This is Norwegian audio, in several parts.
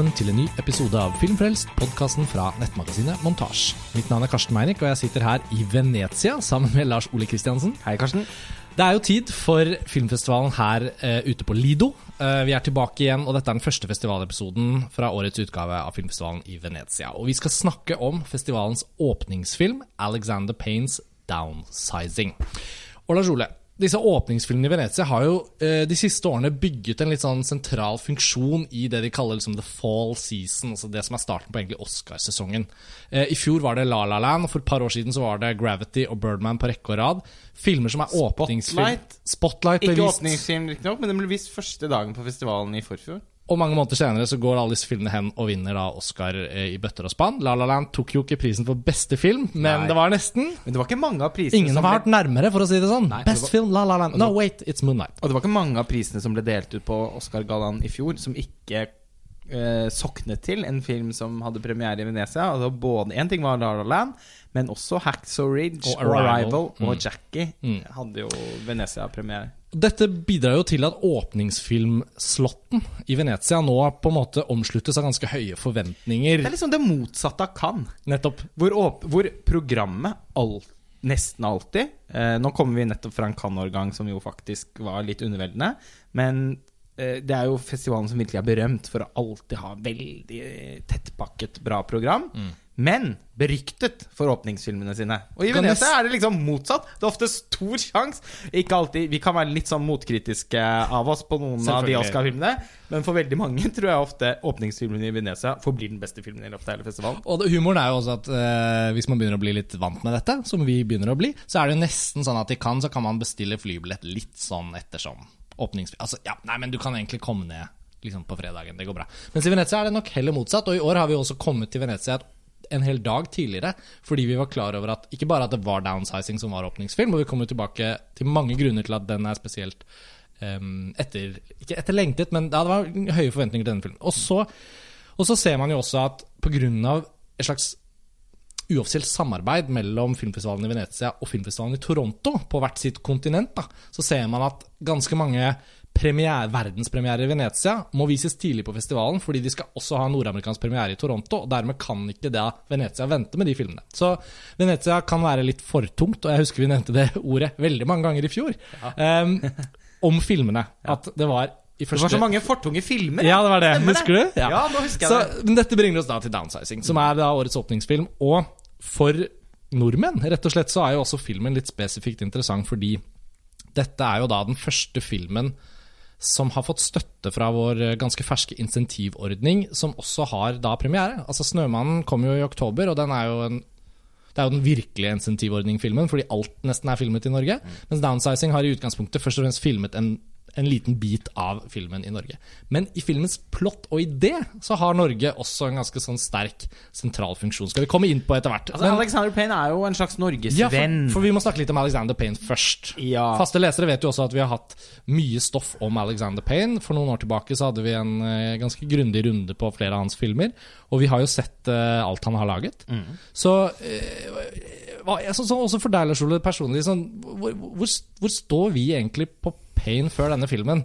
velkommen til en ny episode av Filmfrelst, podkasten fra nettmagasinet Montasj. Mitt navn er Karsten Meinick, og jeg sitter her i Venezia sammen med Lars Ole Kristiansen. Hei, Karsten. Det er jo tid for filmfestivalen her uh, ute på Lido. Uh, vi er tilbake igjen, og dette er den første festivalepisoden fra årets utgave av filmfestivalen i Venezia. Og vi skal snakke om festivalens åpningsfilm, Alexander Paynes Downsizing. Og Lars Ole, disse åpningsfilmene i Venezia har jo eh, de siste årene bygget en litt sånn sentral funksjon i det de kaller liksom the fall season, altså det som er starten på egentlig Oscarsesongen. Eh, I fjor var det La La Land, og for et par år siden så var det Gravity og Birdman på rekke og rad. Filmer som er åpningsfilm. Spotlight. Spotlight ble Ikke vist. åpningsfilm, riktignok, men den ble vist første dagen på festivalen i forfjor. Og mange måneder senere så går alle disse filmene hen og vinner da Oscar eh, i bøtter og spann. La La Land tok jo ikke prisen for beste film, men Nei. det var nesten. Men det var ikke mange av prisene Ingen som har ble, vært nærmere, for å si det sånn. Nei, det Best var- film, La La Land. No, wait, it's Moonlight. Og det var ikke mange av prisene som ble delt ut på Oscar-gallaen i fjor, som ikke eh, soknet til en film som hadde premiere i Venezia. Altså både En ting var La La Land, men også Hacksaw Ridge Og og Arrival. Arrival, og Mm. Jackie Mm. hadde jo Venezia-premiere. Dette bidrar jo til at åpningsfilmslotten i Venezia nå på en måte omsluttes av ganske høye forventninger. Det er liksom det motsatte av Cannes. Nettopp. Hvor, hvor programmet alt, nesten alltid eh, Nå kommer vi nettopp fra en Cannes-årgang som jo faktisk var litt underveldende. Men eh, det er jo festivalen som virkelig er berømt for å alltid ha veldig tettpakket, bra program. Men beryktet for åpningsfilmene sine. Og i Kan Venezia er det liksom motsatt. Det er ofte stor sjanse. Ikke alltid Vi kan være litt sånn motkritiske av oss på noen av de Oscar-filmene, men for veldig mange tror jeg ofte åpningsfilmen i Venezia forblir den beste filmen i løpet av hele festivalen. Og det, humoren er jo også at eh, hvis man begynner å bli litt vant med dette, som vi begynner å bli, så er det jo nesten sånn at i Cannes så kan man bestille flybillett litt sånn ettersom åpningsfilm. Altså, ja, nei, men du kan egentlig komme ned liksom på fredagen. Det går bra. Mens i Venezia er det nok heller motsatt, og i år har vi også kommet til Venezia et en hel dag tidligere, fordi vi var klar over at ikke bare at det var Downsizing som var åpningsfilm, og vi kommer tilbake til mange grunner til at den er spesielt um, etter, ikke etterlengtet, men ja, det var høye forventninger til denne filmen. Og så, og så ser man jo også at pga. et slags uoffisielt samarbeid mellom filmfestivalen i Venezia og filmfestivalen i Toronto på hvert sitt kontinent, da, så ser man at ganske mange premiere, verdenspremiere i Venezia må vises tidlig på festivalen, fordi de skal også ha nordamerikansk premiere i Toronto, og dermed kan ikke da Venezia vente med de filmene. Så Venezia kan være litt for tungt, og jeg husker vi nevnte det ordet veldig mange ganger i fjor, em, om filmene. At det var i Det var så mange fortunge filmer. ja, det var det. Stemmer Husker du? Ja, nå husker jeg så, det. Men dette bringer oss da til Downsizing, som er da årets åpningsfilm. Og for nordmenn, rett og slett, så er jo også filmen litt spesifikt interessant, fordi dette er jo da den første filmen som har fått støtte fra vår eh, ganske ferske insentivordning, som også har da premiere. Altså 'Snømannen' kom jo i oktober, og den er jo en det er jo den virkelige insentivordning-filmen, fordi alt nesten er filmet i Norge. Mens Downsizing har i utgangspunktet først og fremst filmet en, en liten bit av filmen i Norge. Men i filmens plott og idé så har Norge også en ganske sånn sterk sentral funksjon. Skal vi komme inn på etter hvert. Altså, Men- Alexander Payne er jo en slags ja, for, norgesvenn. for vi må snakke litt om Alexander Payne først. Ja. Faste lesere vet jo også at vi har hatt mye stoff om Alexander Payne. For noen år tilbake så hadde vi en uh, ganske grundig runde på flere av hans filmer. Og vi har jo sett uh, alt han har laget. Mm. Så uh, jeg, så, så, også for deg, Lars Ole, personlig, sånn, hvor, hvor, hvor står vi egentlig på Payne før denne filmen?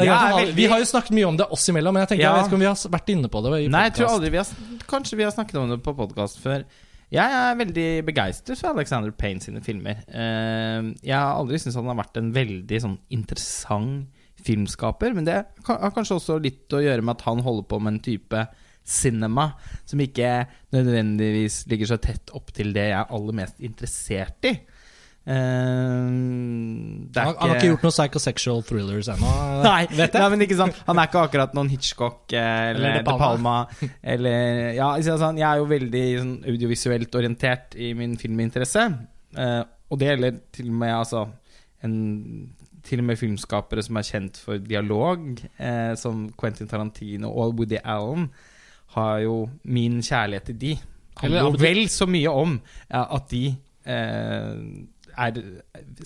Er han har- Vi har jo snakket mye om det oss imellom, men jeg tenker, Ja. jeg vet ikke om vi har vært inne på det. i Nei, jeg tror aldri vi har Kanskje vi har snakket om det på podkast før. Jeg er veldig begeistret for Alexander Payne sine filmer. Eh, Jeg har aldri syntes han har vært en veldig sånn interessant filmskaper, men det har kanskje også litt å gjøre med at han holder på med en type cinema som ikke nødvendigvis ligger så tett opp til det jeg er aller mest interessert i. Eh, det er Han, han har ikke gjort noen psychosexual thrillers ennå, Nei, nei, men ikke sant Han er ikke akkurat noen Hitchcock eh, eller, Eller De De Palma. eller Ja, sånn, jeg er jo veldig sånn, audiovisuelt orientert i min filminteresse. Uh, og det gjelder til og med altså en, Til og med filmskapere som er kjent for dialog, uh, som Quentin Tarantino og Woody Allen, har jo min kjærlighet til de. Eller Handler jo vel så mye om at de er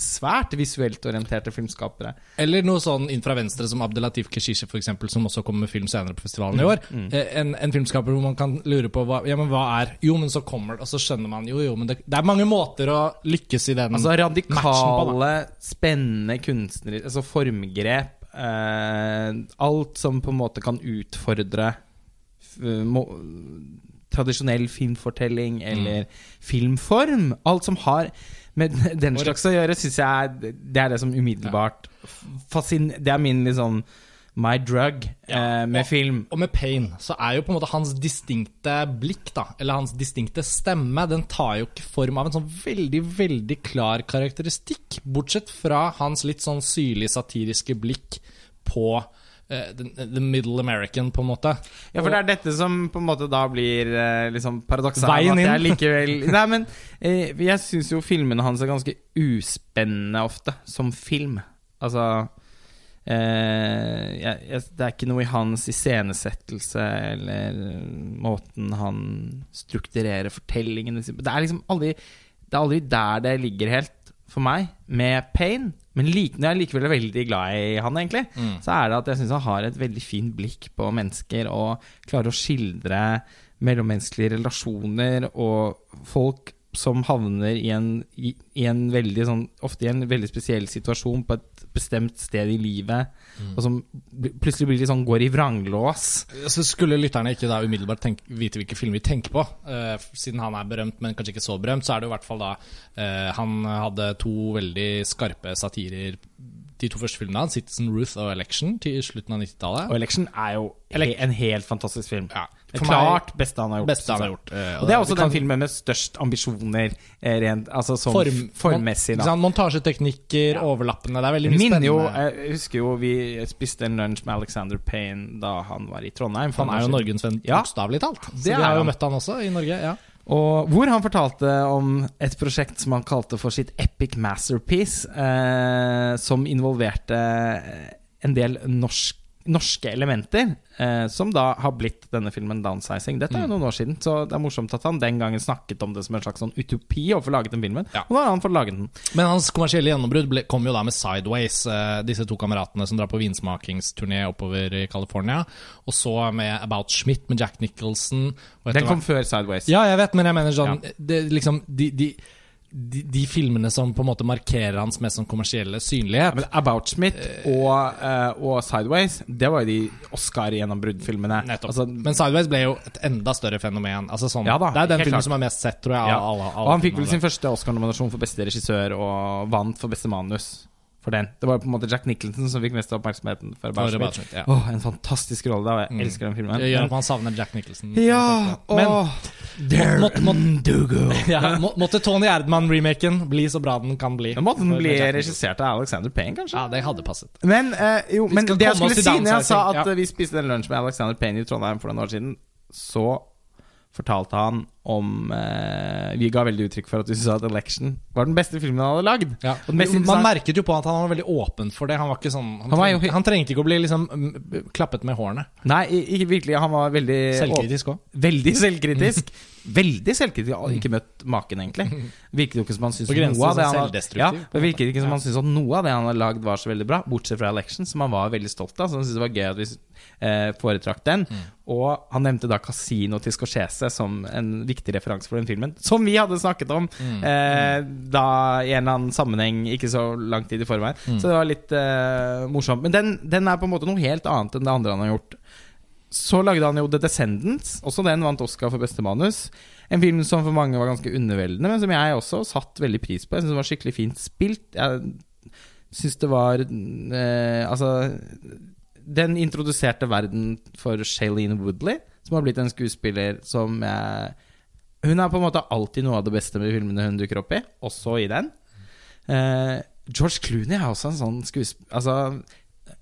svært visuelt orienterte filmskapere. Eller noe sånn inn fra venstre som Abdelatif Keshishe, eksempel, som også kommer med film senere på festivalen i år. Mm. En, en filmskaper hvor man kan lure på hva, ja, men hva er Jo, men så kommer det, og så skjønner man jo, jo, men det, det er mange måter å lykkes i den Altså matchen på, radikale, spennende kunstnere Altså formgrep. Eh, alt som på en måte kan utfordre f- må, tradisjonell filmfortelling eller filmform. Alt som har med den slags å gjøre, syns jeg det er det som umiddelbart fascin... Det er min liksom my drug eh, med og- film. Og med Pain så er jo på en måte hans distinkte blikk, da, eller hans distinkte stemme, den tar jo ikke form av en sånn veldig, veldig klar karakteristikk. Bortsett fra hans litt sånn syrlig satiriske blikk på the, the middle American, på en måte. Ja, for det er dette som på en måte da blir eh, liksom paradoksalt. Veien inn. likevel Nei, men eh, jeg syns jo filmene hans er ganske uspennende ofte, som film. Altså eh, jeg, jeg, Det er ikke noe i hans iscenesettelse eller måten han strukturerer fortellingene sine. Det er liksom aldri Det er aldri der det ligger helt, for meg, med Pain. Men like, når jeg likevel er veldig glad i han, egentlig, så er det at jeg syns han har et veldig fint blikk på mennesker og klarer å skildre mellommenneskelige relasjoner og folk som havner i en, i, i en veldig sånn Ofte i en veldig spesiell situasjon på et bestemt sted i livet, og som plutselig blir litt sånn går i vranglås. Så skulle lytterne ikke da umiddelbart tenke, vite hvilke filmer vi tenker på, uh, siden han er berømt, men kanskje ikke så berømt, så er det jo i hvert fall da uh, Han hadde to veldig skarpe satirer de to første filmene hans, 'Citizen Ruth' og 'Election', til slutten av 90-tallet. Og 'Election' er jo he en helt fantastisk film. Ja, klart beste han har gjort. Han har gjort. eh, Og det er også den filmen med størst ambisjoner eh, rent altså sånn Form, formmessig. Da. Montasjeteknikker, overlappende. Det er veldig mye minner jo spennende. Jeg husker jo vi spiste en lunsj med Alexander Payne da han var i Trondheim. han er jo noen. Norgens venn, Ja. bokstavelig talt. Så vi har jo møtt han også i Norge. ja Og hvor han fortalte om et prosjekt som han kalte for sitt epic masterpiece, eh, som involverte en del norsk, norske elementer, eh, som da har blitt denne filmen 'Downsizing'. Dette er Mm. jo noen år siden, så det er morsomt at han den gangen snakket om det som en slags sånn utopi å få laget den filmen. Ja. Og nå har han fått laget den. Men hans kommersielle gjennombrudd ble- kom jo da med Sideways, eh, disse to kameratene som drar på vinsmakingsturné oppover i California. Og så med About Schmidt med Jack Nicholson. Og etter Den kom hvert- før 'Sideways'. Ja, jeg vet, men jeg mener sånn det, liksom, de, de, de, de filmene som på en måte markerer hans mest sånn kommersielle synlighet. Men About Smith og, uh, og Sideways, det var jo de Oscar-gjennombruddfilmene. Altså, men Sideways ble jo et enda større fenomen. Altså sånn, Ja da, det er den filmen klart. som er mest sett, tror jeg. Ja. Alle, alle, alle og han fikk vel sin første Oscar-nominasjon for beste regissør og vant for beste manus for den. Det var på en måte Jack Nicholson som fikk mest oppmerksomheten for. Schmidt, ja. Åh, en fantastisk rolle. da, Jeg Mm. elsker den filmen. Det gjør at man savner Jack Nicholson. ja, Men åh, there må- må- må, ja, må, måtte Tony Erdman-remaken bli så bra den kan bli. Da måtte den bli regissert av Alexander Payne, kanskje? Ja, det hadde passet. Men, uh, jo, men det jeg skulle si når jeg sa at ja. eh, vi spiste en lunsj med Alexander Payne i Trondheim for noen år siden, så fortalte han om eh, Vi ga veldig uttrykk for at vi syntes at 'Election' var den beste filmen han hadde lagd. Ja. Man merket jo på at han var veldig åpen for det. Han var ikke sånn Han, Han trengte, han trengte ikke å bli liksom klappet med hårene. Nei, ikke virkelig. Han var veldig Selvkritisk òg. Veldig selvkritisk. Veldig selvkritisk. Ikke møtt maken, egentlig. Virket jo ikke som han syntes noe av det han selvdestruktiv, ja, virket ikke som han syntes at noe av det han hadde lagd, var så veldig bra, bortsett fra Election, som han var veldig stolt av. Så han syntes det var gøy at vi eh, foretrakk den. Mm. Og han nevnte da Casino til Scorsese som en viktig referanse for den filmen. Som vi hadde snakket om Mm. eh, da i en eller annen sammenheng ikke så lang tid i forveien. Mm. Så det var litt eh, morsomt. Men den, den er på en måte noe helt annet enn det andre han har gjort. Så lagde han jo The Descendants. Også den vant Oscar for beste manus. En film som for mange var ganske underveldende, men som jeg også satte veldig pris på. Jeg syns det var skikkelig fint spilt. Jeg syns det var eh, Altså Den introduserte verden for Shailene Woodley, som har blitt en skuespiller som eh, Hun er på en måte alltid noe av det beste med filmene hun dukker opp i, også i den. Eh, George Clooney er også en sånn skuespiller Altså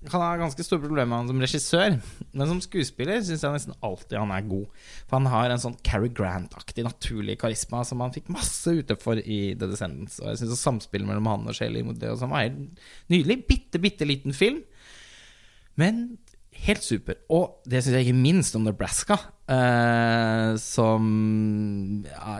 han har ganske store problemer med han som regissør, men som skuespiller syns jeg nesten alltid han er god. For han har en sånn Cary Grant-aktig naturlig karisma som han fikk masse ute for i The Descendants. Og jeg syns samspillet mellom han og Shelly var helt nydelig. Bitte, bitte liten film, men helt super. Og det syns jeg ikke minst om Nebraska, eh, som ja,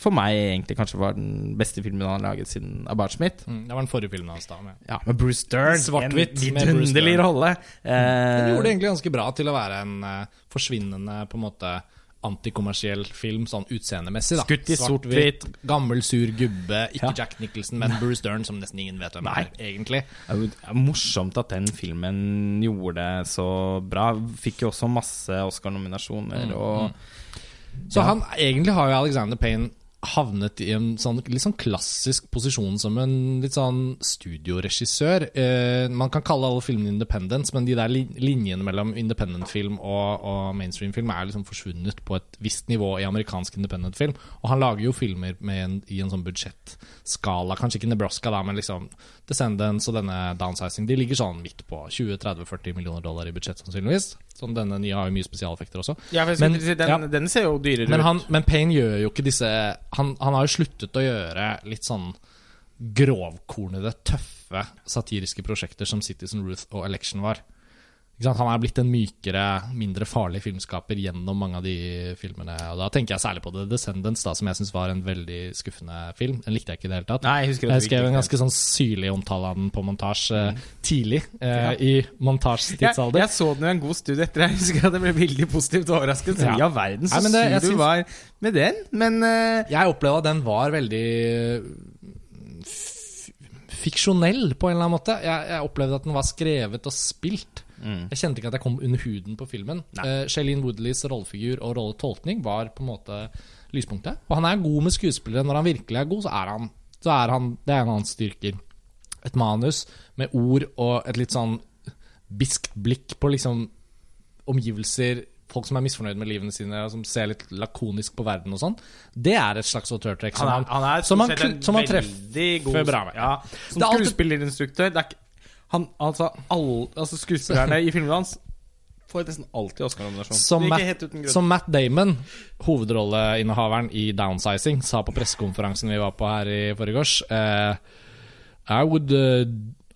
for meg egentlig kanskje var den beste filmen han har laget siden Abart Smith. Mm, det var den forrige filmen hans da. Med. Ja, med Bruce Dern. Svart-hvitt med Bruce vidunderlig Dern. rolle. Den Eh, gjorde det egentlig ganske bra til å være en eh, forsvinnende på en måte antikommersiell film sånn utseendemessig. da Skutt i sort-hvitt. Gammel, sur gubbe. Ikke Ja. Jack Nicholson, men Bruce Dern, som nesten ingen vet hvem Nei. er, egentlig. Det er morsomt at den filmen gjorde det så bra. Fikk jo også masse Oscar-nominasjoner. Og Så han egentlig har jo Alexander Payne havnet i en sånn, litt sånn klassisk posisjon som en litt sånn studioregissør. Eh, man kan kalle alle filmene independence, men de der linjene mellom independent-film og, og mainstream-film er liksom forsvunnet på et visst nivå i amerikansk independent-film. Og han lager jo filmer en, i en sånn budsjettskala. Kanskje ikke Nebraska, da, men liksom Descendants og denne Downsizing De ligger sånn midt på 20-30-40 millioner dollar i budsjett, sannsynligvis. Sånn Denne nye har jo mye spesialeffekter også. ja, Men- si, den, ja. den ser jo dyrere Men, ut. men Payne gjør jo ikke disse han, han har jo sluttet å gjøre litt sånn grovkornede, tøffe satiriske prosjekter som Citizen Ruth og Election var. Han er blitt en mykere, mindre farlig filmskaper gjennom mange av de filmene. Og Da tenker jeg særlig på The Descendants, da, som jeg syns var en veldig skuffende film. Den likte jeg ikke i det hele tatt. Nei, jeg Jeg skrev en ganske sånn syrlig omtale av den på montasje mm. tidlig eh. Ja. i jeg, montasjetidsalder. jeg så den jo en god studie etter. Jeg husker at jeg ble veldig positivt overrasket. Så Ja. ja, verden, så Nei, det- jeg sur du synes... var med den. Men uh... Jeg opplevde at den var veldig fiksjonell på en eller annen måte. Jeg, jeg opplevde at den var skrevet og spilt. Jeg kjente ikke at jeg kom under huden på filmen. Uh, Shailene Woodleys rollefigur og rolletolkning var på en måte lyspunktet. Og han er god med skuespillere. Når han virkelig er god, så er han, så er han Det er en av hans styrker. Et manus med ord og et litt sånn biskt blikk på liksom omgivelser, folk som er misfornøyd med livene sine, og som ser litt lakonisk på verden og sånn, det er et slags autørtrekk som han er, han er som han, som han treffer bra med. Ja, som er skuespillerinstruktør det er han, altså, all, altså Skuespillerne i filmene hans får nesten alltid Oscar-nominasjon. Som, som Matt Damon, hovedrolleinnehaveren i Downsizing, sa på pressekonferansen vi var på her i forgårs uh, I would uh,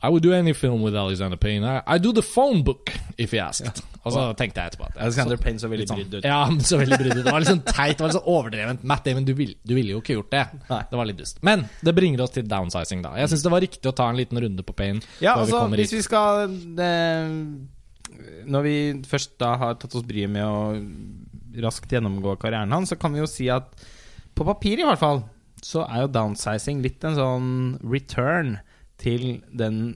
I would do any film with Alexander Payne. I, I do the phone book, if he asked. Og så tenkte jeg etterpå at Alexander Payne så veldig sånn- brydd ut. Ja, men så veldig brydd ut. Det var litt sånn teit, det var litt sånn overdrevent. Matt Damon, du, vil, du ville jo ikke gjort det. Nei. Det var litt dust. Men det bringer oss til downsizing, da. Jeg syns det var riktig å ta en liten runde på Payne. Ja, altså, vi hvis vi skal det, Når vi først da har tatt oss bryet med å raskt gjennomgå karrieren hans, så kan vi jo si at på papir i hvert fall, så er jo downsizing litt en sånn return til den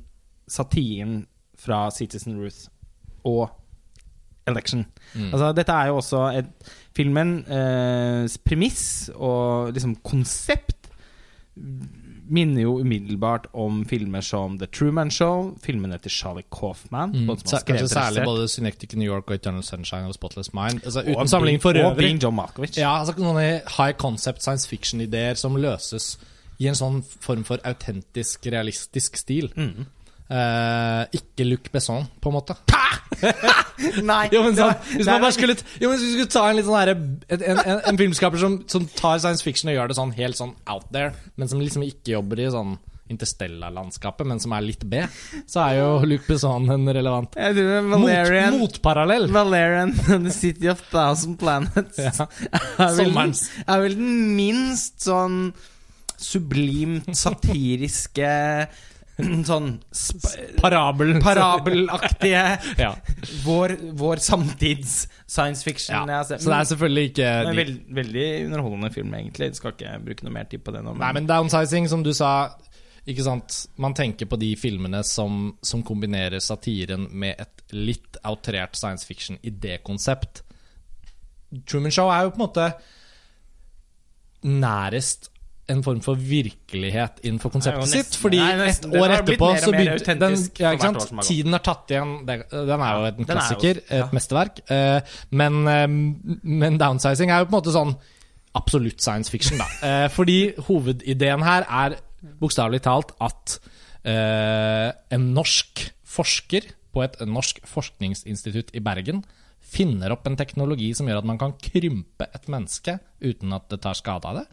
satiren fra Citizen Ruth og Election. Mm. Altså, dette er jo også et, filmens premiss og liksom konsept minner jo umiddelbart om filmer som The Truman Show, filmene til Charlie Coffman. Mm. Kanskje særlig både Synectic New York og Eternal Sunshine og Spotless Mind. Altså, og Bing sammenligning for Og øvrig. Being John Malkovich. Ja, altså noen high concept science fiction-ideer som løses i en sånn form for autentisk, realistisk stil. Mm. Eh, ikke Luc Besson, på en måte. Nei, Jo, men sånn, hvis man bare skulle Jo, men hvis vi skulle ta en litt sånn herre en, en, en, en filmskaper som, som tar science fiction og gjør det sånn helt sånn out there, men som liksom ikke jobber i sånn Interstella-landskapet, men som er litt B, så er jo Luc Besson en relevant. Er mot, Valerian motparallell. Valerian and the City of Thousand Planets. Ja. er, vel, er vel den minst sånn sublimt satiriske Sånn Parabelaktige Parabel. ja. vår, vår samtids science fiction. ja. jeg har. Så det er selvfølgelig ikke Men de- veld, veldig underholdende film, egentlig. Skal ikke bruke noe mer tid på det nå. Nei, men downsizing, som du sa ikke sant? Man tenker på de filmene som, som kombinerer satiren med et litt outrert science fiction-idékonsept. Truman Show er jo på en måte nærest en form for virkelighet innenfor konseptet nesten- sitt. Fordi Nei, nesten. et år etterpå så begynte den, ja, ikke år sant? har. Tiden har tatt igjen Den er jo en Den er jo- klassiker, ja. et mesterverk. Eh, Men, eh, men downsizing er jo på en måte sånn absolutt science fiction, da. Eh, Fordi hovedideen her er bokstavelig talt at en norsk forsker på et norsk forskningsinstitutt i Bergen finner opp en teknologi som gjør at man kan krympe et menneske uten at det tar skade av det,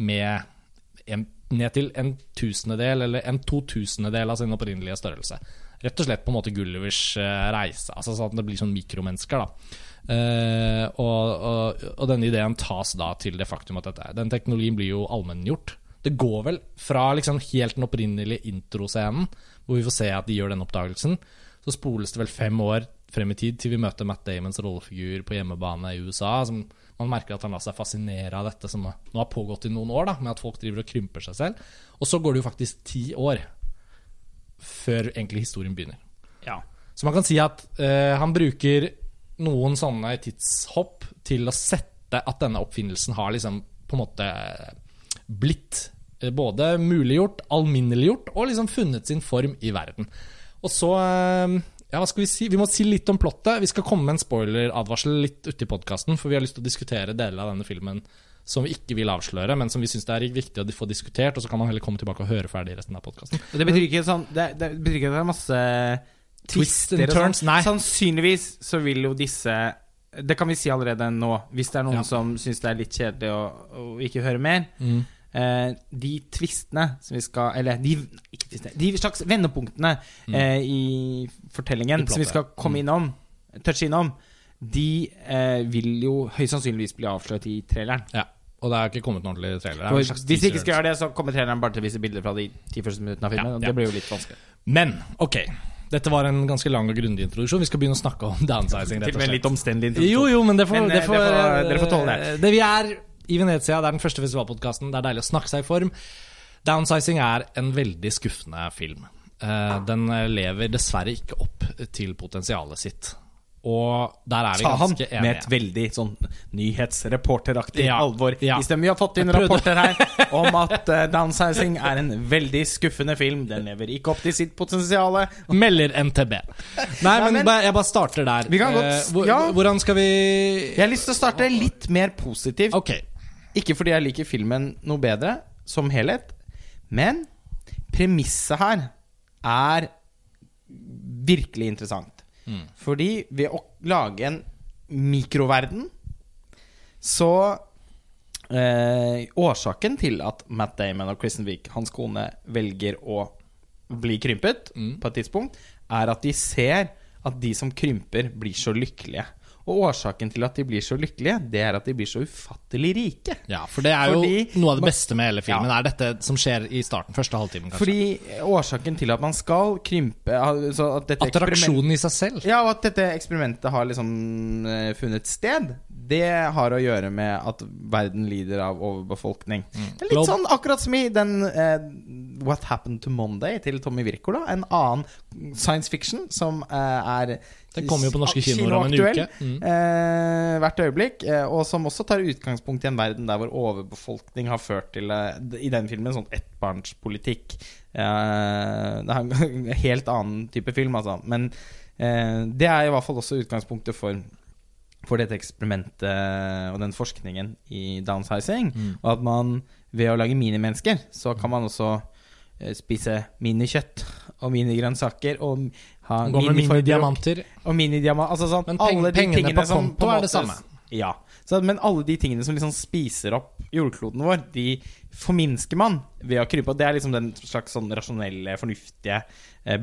med en, ned til en tusendedel eller en totusendedel av sin opprinnelige størrelse. Rett og slett på en måte Gullivers eh, reise, altså sånn at det blir sånn mikromennesker. da. Uh, og, og, og denne ideen tas da til det faktum at dette, den teknologien blir jo allmenngjort. Det går vel fra liksom helt den opprinnelige introscenen, hvor vi får se at de gjør den oppdagelsen, så spoles det vel fem år frem i tid til vi møter Matt Damons rollefigur på hjemmebane i USA, som Man merker at han lar seg fascinere av dette som nå har pågått i noen år, da, med at folk driver og krymper seg selv. Og så går det jo faktisk ti år før egentlig historien begynner. Ja. Så man kan si at eh, han bruker noen sånne tidshopp til å sette at denne oppfinnelsen har liksom på en måte blitt eh, både muliggjort, alminneliggjort og liksom funnet sin form i verden. Og så eh, Ja, hva skal vi si? Vi må si litt om plottet. Vi skal komme med en spoileradvarsel litt uti podkasten, for vi har lyst til å diskutere deler av denne filmen som vi ikke vil avsløre, men som vi syns det er viktig å få diskutert. Og så kan man heller komme tilbake og høre ferdig resten av podkasten. Det betyr ikke sånn Det, det betyr ikke at det er masse twists and twister og sånn. turns, nei. Sannsynligvis så vil jo disse Det kan vi si allerede nå, hvis det er noen Ja. som syns det er litt kjedelig å, å ikke høre mer. Mm. Eh, de tvistene som vi skal Eller de, ikke tvistene, de slags vendepunktene eh, i fortellingen Mm. I som vi skal ja. komme innom, touche innom, de eh, vil jo høyst sannsynligvis bli avslørt i traileren. Ja. Og det er ikke kommet noen ordentlig trailer. Er hvis de ikke skal gjøre det, så kommer traileren bare til å vise bilder fra de ti første minuttene av filmen. Ja, og. Det blir jo litt vanskelig. Men ok, dette var en ganske lang og grundig introduksjon. Vi skal begynne å snakke om downsizing. rett og slett. omstendelig Jo, jo, men det får, Men, det eh, får, det får- dere får tåle det. det. Vi er i Venezia, det er den første festivalpodkasten. Det er deilig å snakke seg i form. Downsizing er en veldig skuffende film. Eh, Den lever dessverre ikke opp til potensialet sitt. Og der er vi Sa han med et veldig sånn nyhetsreporteraktig Ja, alvor. ja. I stedet vi har fått inn rapporter her om at uh, Downsizing er en veldig skuffende film. Den lever ikke opp til sitt potensial. Melder NTB. Nei, men, men- jeg bare starter der. Vi kan godt- Eh, hvor, ja. Hvordan skal vi Jeg har lyst til å starte litt mer positivt. Ok. Ikke fordi jeg liker filmen noe bedre som helhet, men premisset her er virkelig interessant. Mm. Fordi ved å lage en mikroverden, så eh, Årsaken til at Matt Damon og Kristen Wiig, hans kone, velger å bli krympet Mm. på et tidspunkt, er at de ser at de som krymper, blir så lykkelige. Og årsaken til at de blir så lykkelige, det er at de blir så ufattelig rike. Ja, for det er jo Fordi- noe av det beste med hele filmen. Ja. Er dette som skjer i starten, første halvtimen, kanskje. Fordi årsaken til at man skal krympe altså at dette Attraksjonen i seg selv. Ja, og at dette eksperimentet har liksom eh, funnet sted, det har å gjøre med at verden lider av overbefolkning. Det er litt sånn akkurat som i den eh, What Happened to Monday til Tommy Wirkola. En annen science fiction som eh, er Den kommer jo på norske kinoer om en uke. Mm. eh, hvert øyeblikk. Eh, og som også tar utgangspunkt i en verden der hvor overbefolkning har ført til eh, I den filmen sånn ettbarnspolitikk. Eh, det er en helt annen type film, altså. Men eh, det er i hvert fall også utgangspunktet for for dette eksperimentet og den forskningen i downsizing. Mm. Og at man ved å lage minimennesker, så kan man også spise minikjøtt og minigrønnsaker og ha minidiamanter. og minidiamanter. Altså sånn Men peng- alle de pengene tingene på som konto er det samme. Ja. Så, men alle de tingene som liksom spiser opp jordkloden vår, de forminsker man ved å krype. Og det er liksom den slags sånn rasjonelle, fornuftige eh,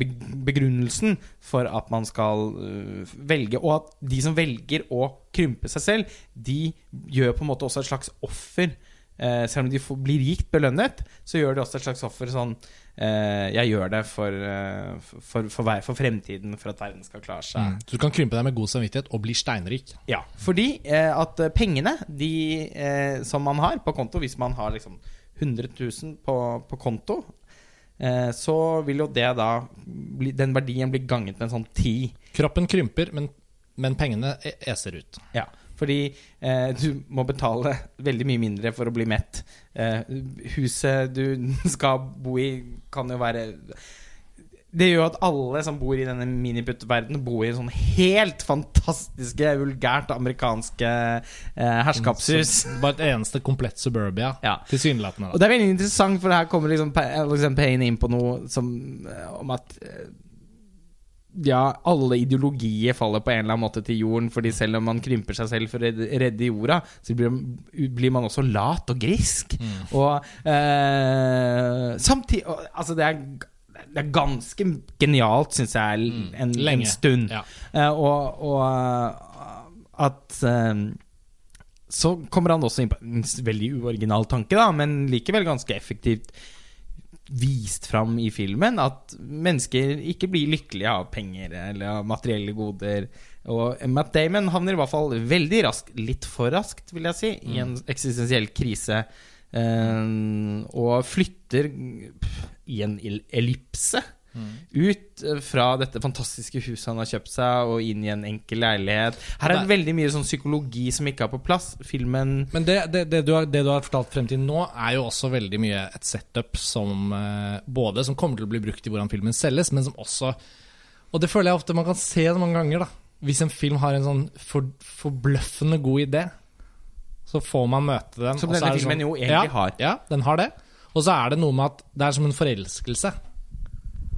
begrunnelsen for at man skal øh, velge. Og at de som velger å krympe seg selv, de gjør på en måte også et slags offer. Eh, selv om de får, blir rikt belønnet, så gjør de også et slags offer sånn eh, Jeg gjør det for, eh, for, for, for fremtiden, for at verden skal klare seg. Mm. Så du kan krympe deg med god samvittighet og bli steinrik. Ja, fordi eh, at eh, pengene de, eh, som man har på konto, hvis man har liksom 100 000 på, på konto, eh, så vil jo det da bli, Den verdien blir ganget med en sånn 10. Kroppen krymper, men, men pengene e- eser ut. Ja, fordi eh, du må betale veldig mye mindre for å bli mett. Eh, huset du skal bo i, kan jo være det gjør at alle som bor i denne miniputt-verdenen, bor i sånn helt fantastiske, vulgært amerikanske eh, herskapshus. Bare et eneste komplett suburbia. Ja. Tilsynelatende. Og det er veldig interessant, for her kommer liksom Alexander Payne inn på noe som eh, Om at eh, ja, alle ideologier faller på en eller annen måte til jorden, fordi selv om man krymper seg selv for å redde, jorda, så blir, blir man også lat og grisk. Og eh, samtidig Altså, det er, det er ganske genialt, syns jeg, en, en Lenge. stund. Ja. Eh, og, og eh, at eh, så kommer han også inn på en veldig uoriginal tanke, da, men likevel ganske effektivt vist fram i filmen at mennesker ikke blir lykkelige av penger eller av materielle goder. Og Matt Damon havner i hvert fall veldig raskt, litt for raskt, vil jeg si, i en eksistensiell krise. eh, og flytter i en el- ut eh, fra dette fantastiske huset han har kjøpt seg, og inn i en enkel leilighet. Her er det veldig mye sånn psykologi som ikke er på plass. Filmen Men det, det, det, du har, det du har fortalt frem til nå, er jo også veldig mye et setup som eh, både som kommer til å bli brukt i hvordan filmen selges, men som også Og det føler jeg ofte man kan se så mange ganger, da. Hvis en film har en sånn for, forbløffende god idé, så får man møte den. Som denne filmen sånn, jo egentlig ja, har. Ja, den har det. Og så er det noe med at det er som en forelskelse.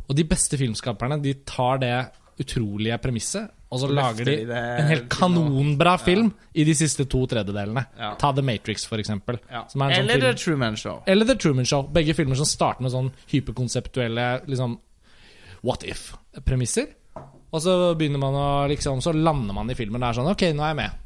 Og de beste filmskaperne de tar det utrolige premisset, og så lager de en helt kanonbra film i de siste to tredjedelene. Ta The Matrix, for eksempel. ja. Som en sånn Eller The Truman Show. eller The Truman Show. Begge filmer som starter med sånn hyperkonseptuelle liksom, what if-premisser. Og så begynner man å liksom Så lander man i filmen. Det er sånn Ok, nå er jeg med.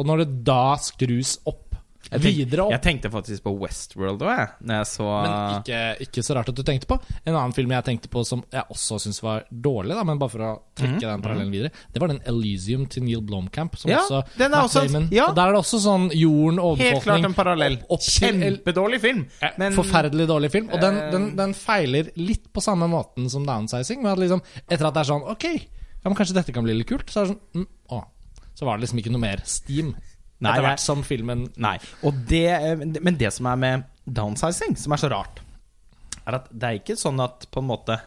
Og når det da skrus opp, Jeg tenkte, videre opp Jeg tenkte faktisk på Westworld òg, jeg. Når jeg så Men ikke, ikke så rart at du tenkte på. En annen film jeg tenkte på som jeg også syns var dårlig, da, men bare for å trekke den parallellen videre, det var den Elysium til Neil Blomkamp. Som Ja, også, den er også- Damon. ja. Og Der er det også sånn jorden, Helt klart en parallell. Kjempedårlig film. Men Forferdelig dårlig film. Og den, Eh, den, den feiler litt på samme måten som downsizing. Med at liksom, etter at det er sånn Ok, ja, men kanskje dette kan bli litt kult. Så er det sånn mm, å, Så var det liksom ikke noe mer steam. Nei, etter er- hvert som filmen Nei. Og det, men det som er med downsizing, som er så rart, er at det er ikke sånn at på en måte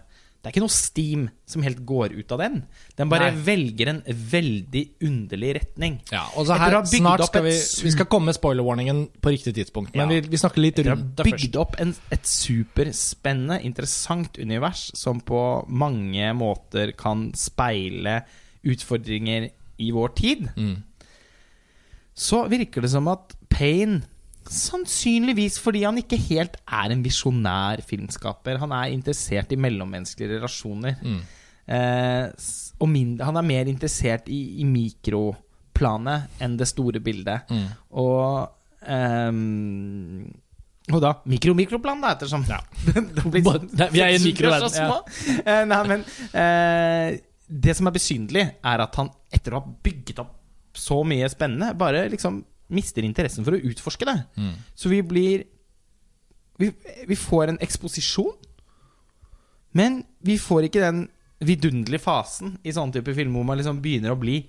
Det er ikke noe steam som helt går ut av den. Den bare Nei. velger en veldig underlig retning. Ja, og så her, snart skal vi Vi skal komme med spoiler-warningen på riktig tidspunkt, men Ja. vi, vi snakker litt rundt det først. bygd opp en, et superspennende, interessant univers som på mange måter kan speile utfordringer i vår tid. Mm. Så virker det som at Payne Sannsynligvis fordi han ikke helt er en visjonær filmskaper. Han er interessert i mellommenneskelige relasjoner. Mm. Eh, og mindre, han er mer interessert i, i mikroplanet enn det store bildet. Mm. Og eh, Og da mikro-mikroplan, da, ettersom Ja. vi er i en mikroverden, Ja. Eh, nei, men eh, Det som er besynderlig, er at han etter å ha bygget opp så mye spennende, bare liksom mister interessen for å utforske det. Mm. Så vi blir vi, vi får en eksposisjon, men vi får ikke den vidunderlige fasen i sånne type filmer hvor man liksom begynner å bli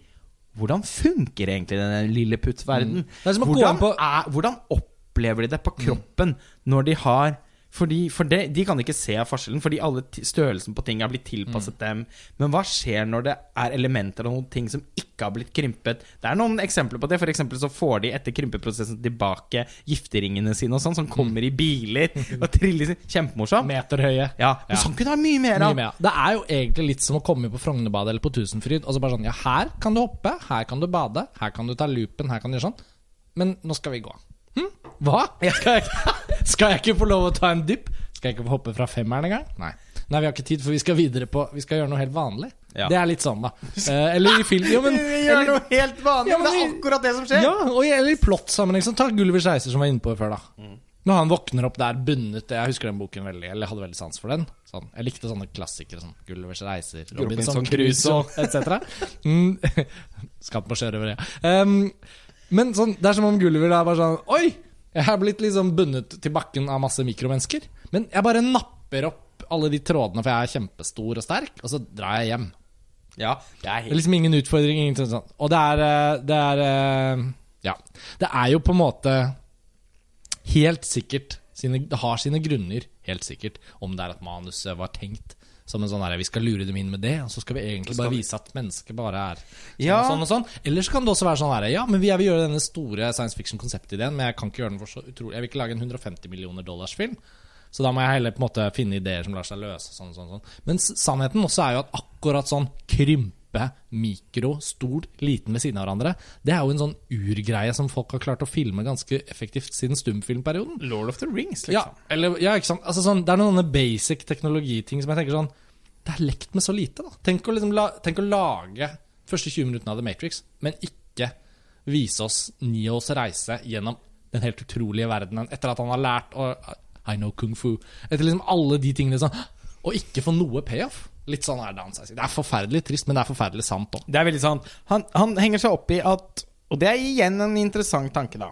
Hvordan funker egentlig denne? Mm. Som å gå Hvordan, hvordan opplever de det på kroppen når de har fordi, For det, de kan ikke se forskjellen, fordi alle størrelsen på ting er blitt tilpasset Mm. dem. Men hva skjer når det er elementer av noen ting som ikke har blitt krympet? Det er noen eksempler på det. For så får de etter krympeprosessen tilbake gifteringene sine og sånn, som kommer i biler og triller Kjempemorsomt. Meterhøye. Ja, men Ja. sånn kunne det være mye mer Mye mer. Det er jo egentlig litt som å komme på Frognerbadet eller på Tusenfryd. Og så bare sånn Ja, her kan du hoppe, her kan du bade, her kan du ta loopen, her kan du gjøre sånn. Men nå skal vi gå. Hm? Hva? Skal jeg, skal jeg ikke få lov å ta en dypp? Skal jeg ikke få hoppe fra femmeren engang? Nei. Nei, vi har ikke tid, for vi skal videre på Vi skal gjøre noe helt vanlig. Ja. Det er litt sånn, da. Eh, eller i film Jo, men Vi gjør eller, noe helt vanlig, Ja, men det er akkurat det som skjer. Ja, og i- eller i plottsammenheng. Sånn, ta Gullivers reiser, som vi var inne på før, da. Når han våkner opp der bundet Jeg husker den boken veldig, eller jeg hadde veldig sans for den. Sånn, jeg likte sånne klassikere som Gullivers reiser, Robinson Robinson Crusoe etc. Mm, Skatt på sjørøvere, ja. Um, men sånn, det er som om Gulliver er bare sånn Oi! Jeg er blitt liksom bundet til bakken av masse mikromennesker. Men jeg bare napper opp alle de trådene, for jeg er kjempestor og sterk, og så drar jeg hjem. Ja, det er Det er liksom ingen utfordring. Ingenting sånt. Og det er, eh, det er eh, Ja. Det er jo på en måte helt sikkert sine, Det har sine grunner, helt sikkert, om det er at manuset var tenkt som en sånn her, Vi skal lure dem inn med det, og så skal vi egentlig bare vise at mennesket bare er sånn Ja. og sånn og sånn. Eller så kan det også være sånn her Ja, men jeg vil gjøre denne store science fiction-konseptideen, men jeg kan ikke gjøre den for så utrolig Jeg vil ikke lage en 150 millioner dollars-film. Så da må jeg heller på en måte finne ideer som lar seg løse. Sånn, sånn, sånn. Men sannheten også er jo at akkurat sånn krympe, mikro, stor, liten ved siden av hverandre, det er jo en sånn urgreie som folk har klart å filme ganske effektivt siden stumfilmperioden. Lord of the Rings, liksom. Ja, eller, ja, ikke sant? Altså, sånn, det er noen basic teknologiting som jeg tenker sånn Det er lekt med så lite, da. Tenk å, liksom la, tenk å lage første 20 minuttene av The Matrix, men ikke vise oss Neos reise gjennom den helt utrolige verdenen etter at han har lært å I know kung fu. Etter liksom alle de tingene sånn Og ikke få noe payoff. Litt sånn er downsizing. Det er forferdelig trist, men det er forferdelig sant òg. Det er veldig sant. Han, han henger seg opp i at Og det er igjen en interessant tanke, da.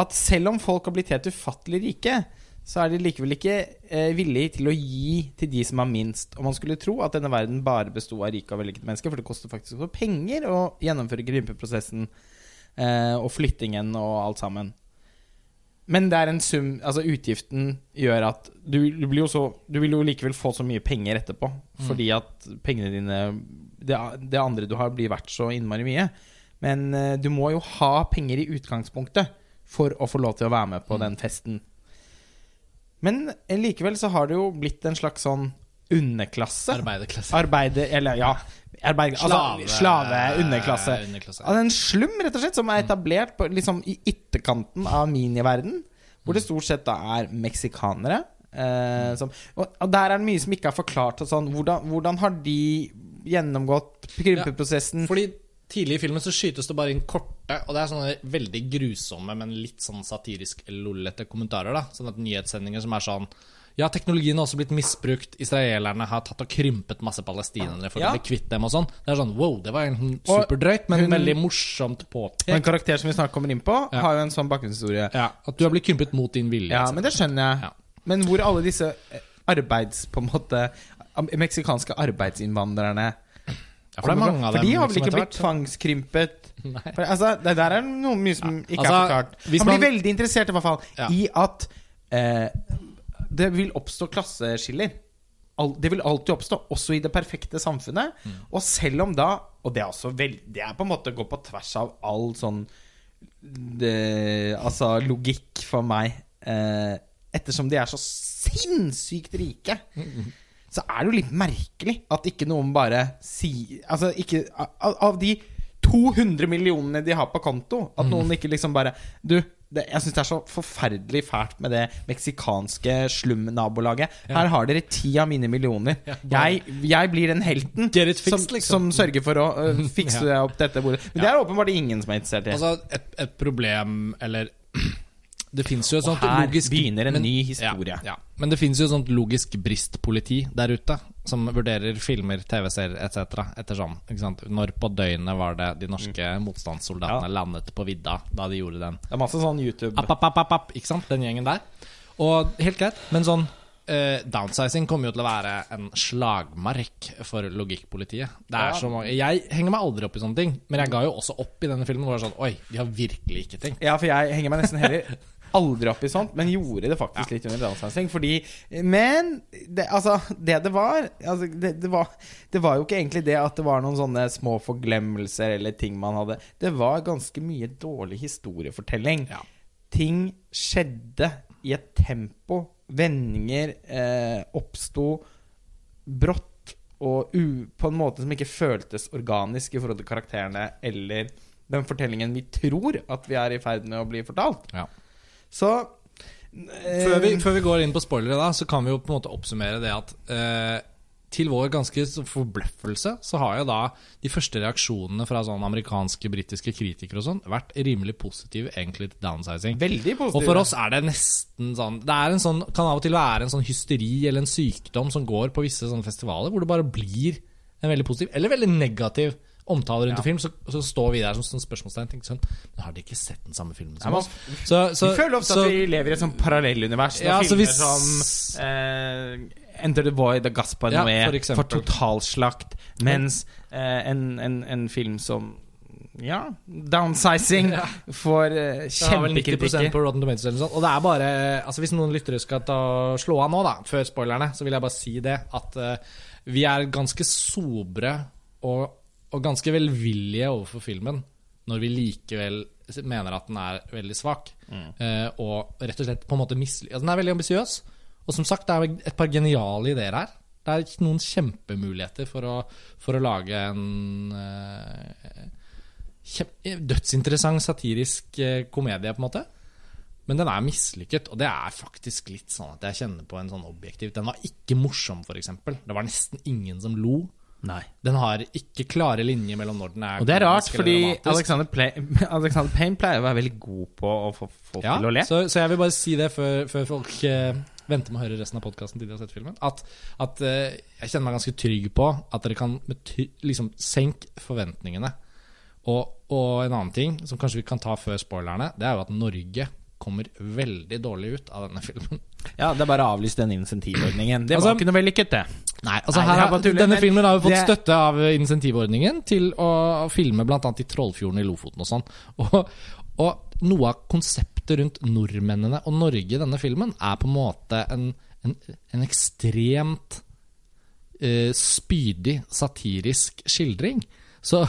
At selv om folk har blitt helt ufattelig rike, så er de likevel ikke eh, villige til å gi til de som har minst. Og man skulle tro at denne verden bare besto av rike og vellykkede mennesker, for det koster faktisk for penger å gjennomføre grympeprosessen eh, og flyttingen og alt sammen. Men det er en sum Altså utgiften gjør at du, du blir jo så Du vil jo likevel få så mye penger etterpå, fordi at pengene dine det, det andre du har, blir verdt så innmari mye. Men uh, du må jo ha penger i utgangspunktet for å få lov til å være med på den festen. Men eh, likevel så har det jo blitt en slags sånn underklasse. Arbeiderklasse. Arbeide... Eller ja Slave- altså, slave underklasse. underklasse. Altså en slum, rett og slett, som er etablert på, liksom, i ytterkanten av miniverden. Hvor det stort sett da er meksikanere. Eh, som, og, og der er det mye som ikke er forklart. Sånn, hvordan, hvordan har de gjennomgått krympeprosessen? Fordi tidlig i filmen så skytes det bare inn korte, og det er sånne veldig grusomme, men litt sånn satirisk lollete kommentarer. da Sånn at nyhetssendinger som er sånn Ja, teknologien har også blitt misbrukt. Israelerne har tatt og krympet masse palestinere for Ja. å bli kvitt dem og sånn. Det er sånn wow, det var egentlig superdrøyt, men hun- veldig morsomt Og en karakter som vi snart kommer inn på, Ja. har jo en sånn bakgrunnshistorie. Ja, at du har blitt krympet mot din vilje. Ja, etc. men det skjønner jeg. Men hvor alle disse eh, arbeids... På en måte Meksikanske arbeidsinnvandrerne ja, for av For de har vel ikke blitt tvangskrympet? Altså, det der er noe mye som ikke altså, er forklart. Han blir man- veldig interessert i hvert fall Ja. i at eh, det vil oppstå klasseskiller. Det vil alltid oppstå, også i det perfekte samfunnet. Mm. Og selv om da Og det er også vel, Det er på en måte å gå på tvers av all sånn det, Altså logikk for meg. Eh, ettersom de er så sinnssykt rike, så er det jo litt merkelig at ikke noen bare sier Altså ikke Av, av de 200 millionene de har på konto, at noen ikke liksom bare Du, det, jeg syns det er så forferdelig fælt med det meksikanske slum-nabolaget. Her har dere ti av mine millioner. Jeg, jeg blir den helten fixed, som, liksom. som sørger for å uh, fikse Ja. opp dette bordet. Men det er åpenbart ingen som er interessert i. Altså, et, et problem, eller Det fins jo et Og her begynner en men- ny historie. Ja, ja. Men det fins jo et sånt logisk bristpoliti der ute, som vurderer filmer, TV-serier etc. sånn. Sant? Når på døgnet var det de norske motstandssoldatene Ja. landet på vidda da de gjorde den Det er masse sånn YouTube app, app, app, app, app, Ikke sant? Den gjengen der. Og helt greit, men sånn uh, Downsizing kommer jo til å være en slagmark for logikkpolitiet. Det er Ja. så mange Jeg henger meg aldri opp i sånne ting, men jeg ga jo også opp i denne filmen. Hvor jeg var sånn Oi, de har virkelig ikke tenkt. Ja, for jeg henger meg nesten heller aldri opp i sånt, men gjorde det faktisk litt under downsizing. Fordi Men det, altså, det det var altså, det, det var Det var jo ikke egentlig det at det var noen sånne små forglemmelser eller ting man hadde. Det var ganske mye dårlig historiefortelling. Ja. Ting skjedde i et tempo. Vendinger eh, oppsto brått og u, på en måte som ikke føltes organisk i forhold til karakterene eller den fortellingen vi tror at vi er i ferd med å bli fortalt. Ja. Så Før vi, før vi går inn på spoilere, da, så kan vi jo på en måte oppsummere det at eh, til vår ganske forbløffelse så har jo da de første reaksjonene fra sånn amerikanske, britiske kritikere og sånn vært rimelig positive egentlig til downsizing. Veldig positive. Og for oss er det nesten sånn Det er en sånn, kan av og til være en sånn hysteri eller en sykdom som går på visse sånne festivaler, hvor det bare blir en veldig positiv eller veldig negativ omtale rundt Ja. film. Så, så står vi der som sånn spørsmålstegn tenker sånn Men har de ikke sett den samme filmen som oss? Så, så, vi føler ofte så, at vi lever i et sånt parallellunivers. Ja, filmer hvis- som eh, Enter the Void og Gaspar Ja, Noé for for, totalslakt, mens eh, en, en, en film som ja, downsizing Ja. får eh, Det har vel 90 kjempekritikker. på Rotten Tomatoes eller sånt. Og det er bare Altså Hvis noen lyttere skal ta, slå av nå, da, før spoilerne, så vil jeg bare si det at eh, vi er ganske sobre og, og ganske velvillige overfor filmen når vi likevel mener at den er veldig svak. Eh, og rett og slett på en måte misly... Altså, den er veldig ambisiøs. Og som sagt, det er et par geniale ideer her. Det er noen kjempemuligheter for å, for å lage en eh, kjem- dødsinteressant satirisk eh, komedie, på en måte. Men den er mislykket, og det er faktisk litt sånn at jeg kjenner på en sånn objektiv Den var ikke morsom, f.eks. Det var nesten ingen som lo. Nei. Den har ikke klare linjer mellom når den er Og det er rart, fordi. Alexander, Play, Alexander Payne pleier å være veldig god på å få folk ja, til å le. så, så jeg vil bare si det før, før folk eh, venter med å høre resten av podkasten til de har sett filmen. At, at eh, jeg kjenner meg ganske trygg på at dere kan liksom senke forventningene. Og, og en annen ting som kanskje vi kan ta før spoilerne, det er jo at Norge kommer veldig dårlig ut av denne filmen. Ja, det er bare å avlyse den insentivordningen. Det Altså- var ikke noe vellykket, det. Nei, altså Nei, her, er har- Denne filmen har jo fått det- støtte av insentivordningen til å filme bl.a. i Trollfjorden i Lofoten og sånn. Og, og noe av konseptet rundt nordmennene og Norge i denne filmen er på en måte en, en, en ekstremt uh, spydig, satirisk skildring. Så,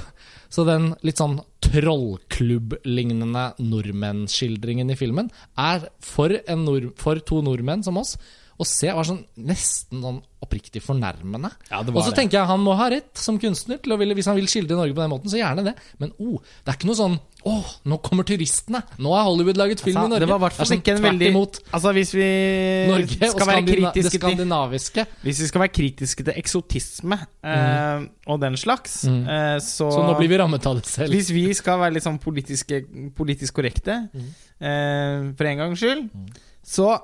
så den litt sånn trollklubb-lignende nordmennskildringen i filmen er for, en nord, for to nordmenn som oss å se var sånn nesten sånn oppriktig fornærmende. Ja, det og så det. tenker jeg han må ha rett som kunstner til å ville, hvis han vil skildre Norge på den måten, så gjerne det. Men oh, det er ikke noe sånn Å, nå kommer turistene! Nå har Hollywood laget film i Norge. Det var hvert fall sånn ikke en veldig. Altså, hvis vi Norge og skal være skandina det kritiske til skandinaviske. Hvis vi skal være kritiske til eksotisme eh, og den slags, Mm. eh, så Så nå blir vi rammet av det selv. Hvis vi skal være litt sånn politisk korrekte, Mm. eh, for en gangs skyld, så eh,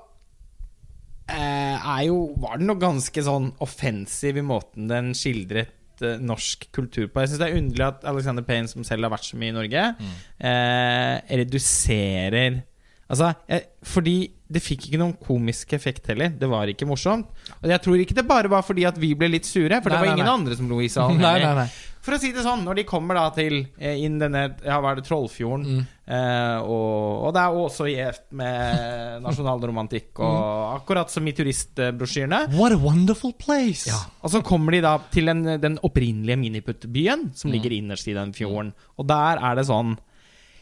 er jo Var den noe ganske sånn offensiv i måten den skildret eh, norsk kultur på. Jeg syns det er underlig at Alexander Payne, som selv har vært så mye i Norge, Mm. eh, reduserer Altså, jeg, fordi det fikk ikke noen komisk effekt heller. Det var ikke morsomt. Og jeg tror ikke det bare var fordi at vi ble litt sure, for Nei, det var nei, ingen nei. andre som lo i salen. For å si det sånn, når de kommer da til eh, inn denne Ja, hva er det, Trollfjorden, Mm. eh, og, og det er også gjevt med nasjonalromantikk, og Mm. akkurat som i turistbrosjyrene. What a wonderful place! Og så kommer de da til den, den opprinnelige Miniput-byen, som Mm. ligger innerst i den fjorden. Og der er det sånn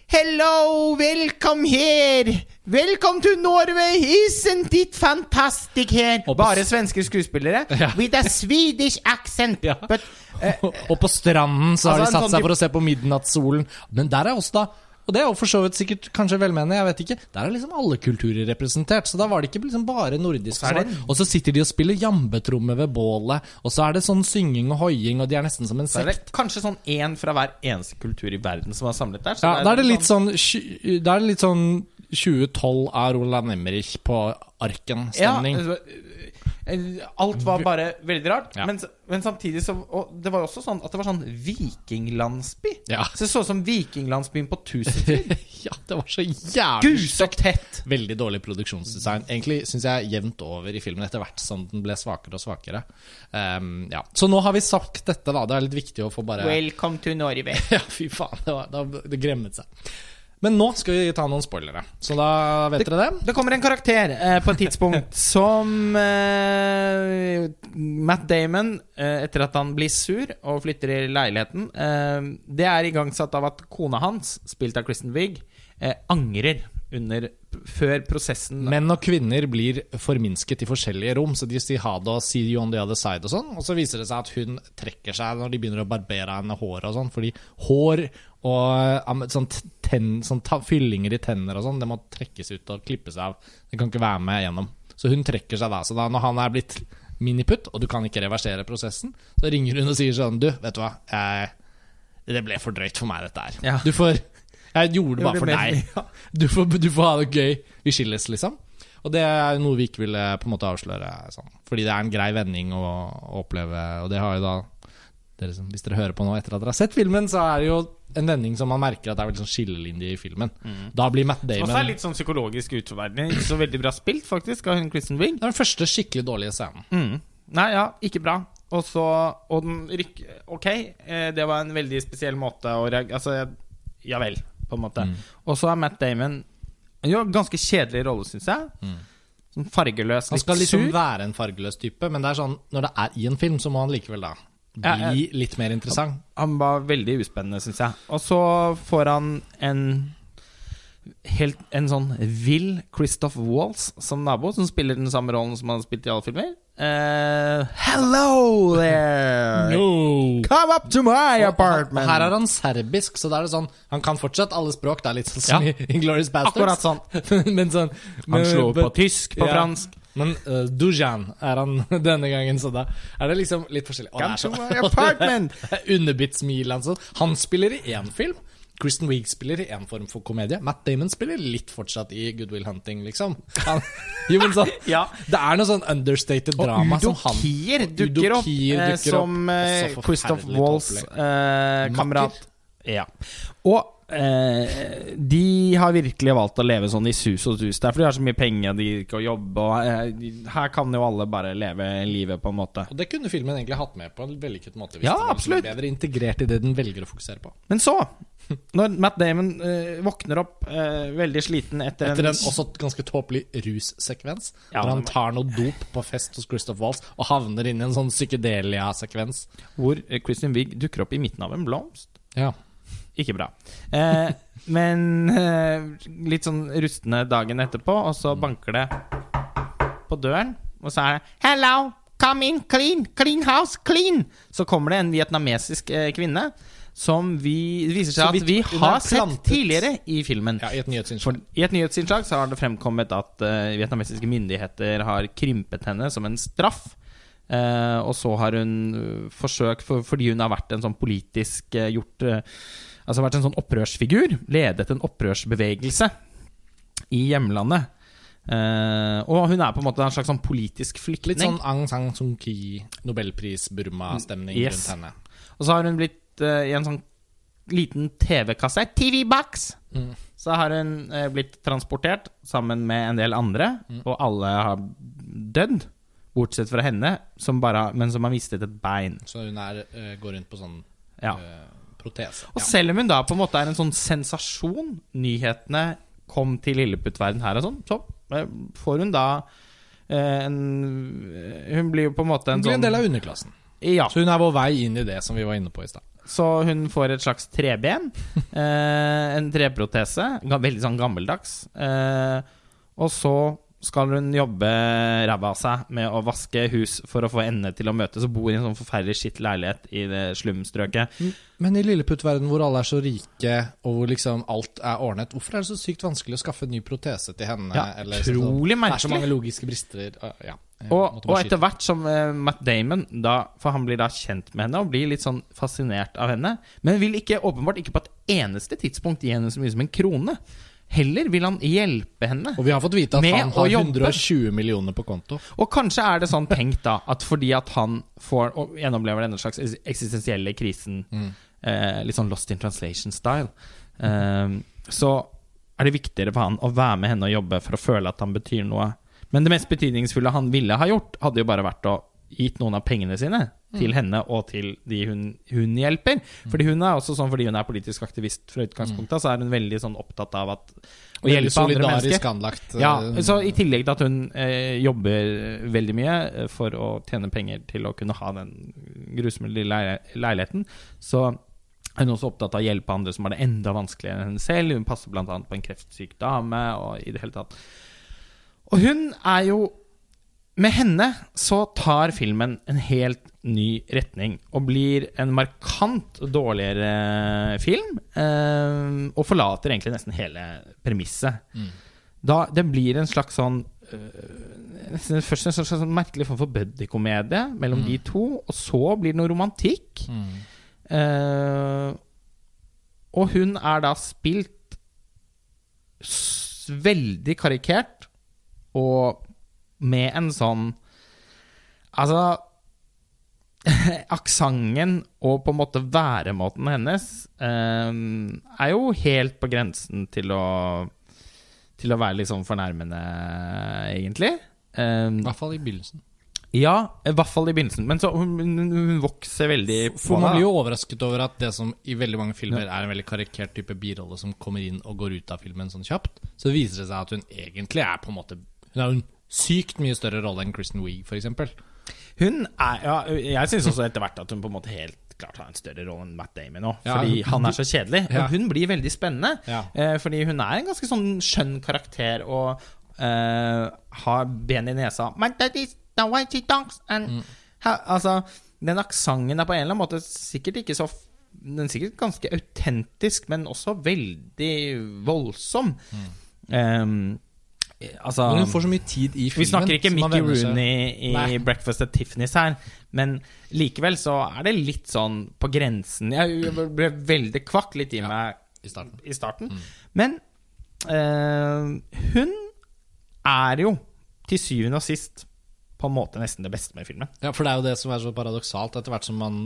Hello, welcome here! Welcome to Norway! Isn't it fantastic here? Og Bare svenske skuespillere Ja. with a Swedish accent. Ja. But uh, Og på stranden så har Altså, de satt sånn seg for å se på midnattssolen. Men der er også da Og det er jo for så vidt sikkert kanskje velmenende, jeg vet ikke. Der er liksom alle kulturer representert. Så da var det ikke liksom bare nordisk. Og så er det- sånn. Og så sitter de og spiller jambetromme ved bålet, og så er det sånn synging og hoiing, og de er nesten som en sekt. så er det kanskje sånn én fra hver eneste kultur i verden som er samlet der. Så Ja, da er det litt sånn Da er det litt sånn 2012 av Roland Emmerich på Arken-stemning. Ja, alt var bare veldig rart. Ja. Men, men samtidig så Og det var jo også sånn at det var sånn vikinglandsby. Ja. Så det så ut som vikinglandsbyen på Tusenfryd. ja, det var så jævlig tett! Veldig dårlig produksjonsdesign. Egentlig syns jeg jevnt over i filmen etter hvert som den ble svakere og svakere. Um, ja. Så nå har vi sagt dette, da. Det er litt viktig å få bare Welcome to Norway. Ja, fy faen. Det, var, det, det gremmet seg. Men nå skal vi ta noen spoilere. Så da vet dere det. Det kommer en karakter eh, på et tidspunkt som eh, Matt Damon, eh, etter at han blir sur og flytter i leiligheten eh, Det er igangsatt av at kona hans, spilt av Kristen Wiig, eh, angrer under før prosessen Menn og kvinner blir forminsket i forskjellige rom, så de sier ha det og see you on the other side og sånn. Og så viser det seg at hun trekker seg når de begynner å barbere henne håret og sånn, fordi hår og sånn, ten, sånn fyllinger i tenner og sånn, det må trekkes ut og klippes av. Det kan ikke være med gjennom. Så hun trekker seg da. Så da når han er blitt miniputt, og du kan ikke reversere prosessen, så ringer hun og sier sånn Du, vet du hva, jeg, det ble for drøyt for meg, dette her. Ja. Du får Jeg gjorde det bare for deg. Du får, du får ha det gøy. Vi skilles, liksom. Og det er noe vi ikke ville på en måte avsløre. Sånn. Fordi det er en grei vending å, å oppleve, og det har jo da dere som, Hvis dere hører på nå etter at dere har sett filmen, så er det jo en vending som man merker at det er veldig sånn skillelinje i filmen. Da blir Matt Damon også er litt sånn psykologisk utfordrende. Ikke så veldig bra spilt, faktisk, av hun Kristen Wiig. Det er den første skikkelig dårlige scenen. Mm. Nei, ja, ikke bra. Og så Og den rykker Ok, eh, det var en veldig spesiell måte å reagere Altså, ja vel, på en måte. Mm. Og så er Matt Damon jo, ganske kjedelig rolle, syns jeg. Mm. Sånn fargeløs, Han skal liksom sur. være en fargeløs type, men det er sånn når det er i en film, så må han likevel da bli Ja, jeg, litt mer interessant. Han var veldig uspennende, syns jeg. Og så får han en Helt En sånn vill Christoph Waltz som nabo, som spiller den samme rollen som han har spilt i alle filmer. Eh, hello there! No! Come up to my apartment! her er han serbisk, så da er det sånn Han kan fortsatt alle språk. Det er litt sånn som Ja. i Inglourious Bastards. Akkurat sånn. men sånn Han men- slår på but- tysk, på ja. fransk. Men uh, Dujan er han denne gangen, så da er det liksom litt forskjellig. Det er så- to my apartment! er Underbitt smil han sånn. Han spiller i én film. Kristen Wiig spiller i en form for komedie. Matt Damon spiller litt fortsatt i Good Will Hunting, liksom. Han, jo, men sånn, Ja. Det er noe sånn understated Og drama Udo som han Kier dukker opp Kier eh, dukker som opp. eh, Christoph forferdelig Walls eh, kamerat. Ja. Og eh, de har virkelig valgt å leve sånn i sus og dus er for de har så mye penger, de gidder ikke å jobbe, og eh, her kan jo alle bare leve livet, på en måte. Og det kunne filmen egentlig hatt med på en vellykket måte. Hvis Ja, var absolutt. bedre integrert i det den velger å fokusere på. Men så, når Matt Damon uh, våkner opp uh, veldig sliten etter, Etter en også ganske tåpelig russekvens, Ja, hvor han tar noe dop på fest hos Christoph Waltz og havner inn i en sånn psykedelia-sekvens. hvor uh, Christian Wiig dukker opp i midten av en blomst. Ja. Ikke bra. Eh, men litt sånn rustne dagen etterpå, og så banker det på døren, og så er det 'Hello, come in, clean, clean house, clean'. Så kommer det en vietnamesisk kvinne som vi, det viser seg at vi har sett tidligere i filmen. ja, I et nyhetsinnslag. I et nyhetsinnslag så har det fremkommet at uh, vietnamesiske myndigheter har krympet henne som en straff. Uh, og så har hun eh, forsøkt, for, fordi hun har vært en sånn politisk uh, gjort Altså vært en sånn opprørsfigur, ledet en opprørsbevegelse i hjemlandet. Uh, og hun er på en måte en slags sånn politisk flyktning. Litt sånn Aung San Suu Kyi, nobelpris-Burma-stemning Yes. rundt henne. Og så har hun blitt eh, i en sånn liten TV-kasse, TV-box, Mm. så har hun uh, blitt transportert sammen med en del andre, Mm. og alle har dødd. Bortsett fra henne, som bare, men som har mistet et bein. Så hun er, eh, går rundt på sånn Ja. protese. Og selv om hun da på en måte er en sånn sensasjon, nyhetene kom til Lilleputtverden her og sånn, så får hun da en Hun blir jo på en måte en Hun blir sånn en del av underklassen. Ja. Så hun er vår vei inn i det som vi var inne på i stad. Så hun får et slags treben. Eh, en treprotese. Veldig sånn gammeldags. Eh, og så skal hun jobbe ræva av seg med å vaske hus for å få endene til å møtes, og bor i en sånn forferdelig skitt leilighet i det slumstrøket. Men i lilleputtverden hvor alle er så rike, og hvor liksom alt er ordnet, hvorfor er det så sykt vanskelig å skaffe en ny protese til henne? Ja, eller sånn- merkelig. Det er så mange logiske brister. Ja, Og, og etter hvert som uh, Matt Damon da, For han blir da kjent med henne og blir litt sånn fascinert av henne. Men vil ikke åpenbart ikke på et eneste tidspunkt gi henne så mye som en krone. Heller vil han hjelpe henne. Og vi har fått vite at han har 120 millioner på konto. Og kanskje er det sånn tenkt da at fordi at han får og gjennomlever denne slags eksistensielle krisen, eh, litt sånn Lost in Translation-style, uh, så er det viktigere for han å være med henne og jobbe for å føle at han betyr noe. Men det mest betydningsfulle han ville ha gjort, hadde jo bare vært å gitt noen av pengene sine til henne og til de hun, hun hjelper. Fordi hun er også sånn, fordi hun er politisk aktivist fra utgangspunktet, så er hun veldig sånn opptatt av at å Veldig hjelpe andre mennesker. anlagt. Ja, så I tillegg til at hun eh, jobber veldig mye eh, for å tjene penger til å kunne ha den grusomme lille leiligheten, så er hun også opptatt av å hjelpe andre som har det enda vanskeligere enn henne selv. Hun passer bl.a. på en kreftsyk dame, og i det hele tatt. Og hun er jo Med henne så tar filmen en helt ny retning og blir en markant dårligere film. Eh, og forlater egentlig nesten hele premisset. Da det blir en slags sånn øh, nesten Først en slags sånn merkelig form for buddy-komedie mellom de to, og så blir det noe romantikk. Eh, og hun er da spilt veldig karikert, og med en sånn Altså Aksenten og på en måte væremåten hennes eh, er jo helt på grensen til å Til å være litt sånn fornærmende, egentlig. Eh, I hvert fall i begynnelsen. ja, i hvert fall i begynnelsen. Men så hun, hun, vokser veldig For man blir jo overrasket over at det som i veldig mange filmer er en veldig karikert type birolle som kommer inn og går ut av filmen sånn kjapt, så viser det seg at hun egentlig er på en måte Hun har en sykt mye større rolle enn Kristen Wiig, f.eks. Hun er Ja, jeg syns også etter hvert at hun på en måte helt klart har en større rolle enn Matt Damon nå. Ja, fordi hun- han er så kjedelig. Ja. Og hun blir veldig spennende. Ja. Eh, fordi hun er en ganske sånn skjønn karakter og eh, har ben i nesa. My daddy's the way she talks and Mm. ha, Altså, den aksenten er på en eller annen måte sikkert ikke så Den er sikkert ganske autentisk, men også veldig voldsom. Um, altså Men hun får så mye tid i filmen. vi snakker ikke Mickey Rooney i Nei. Breakfast at Tiffany's her, men likevel så er det litt sånn på grensen. Jeg ble veldig kvakk litt i meg i starten. i starten. Men uh, hun er jo til syvende og sist på en måte nesten det beste med filmen. Ja, for det er jo det som er så paradoksalt, etter hvert som man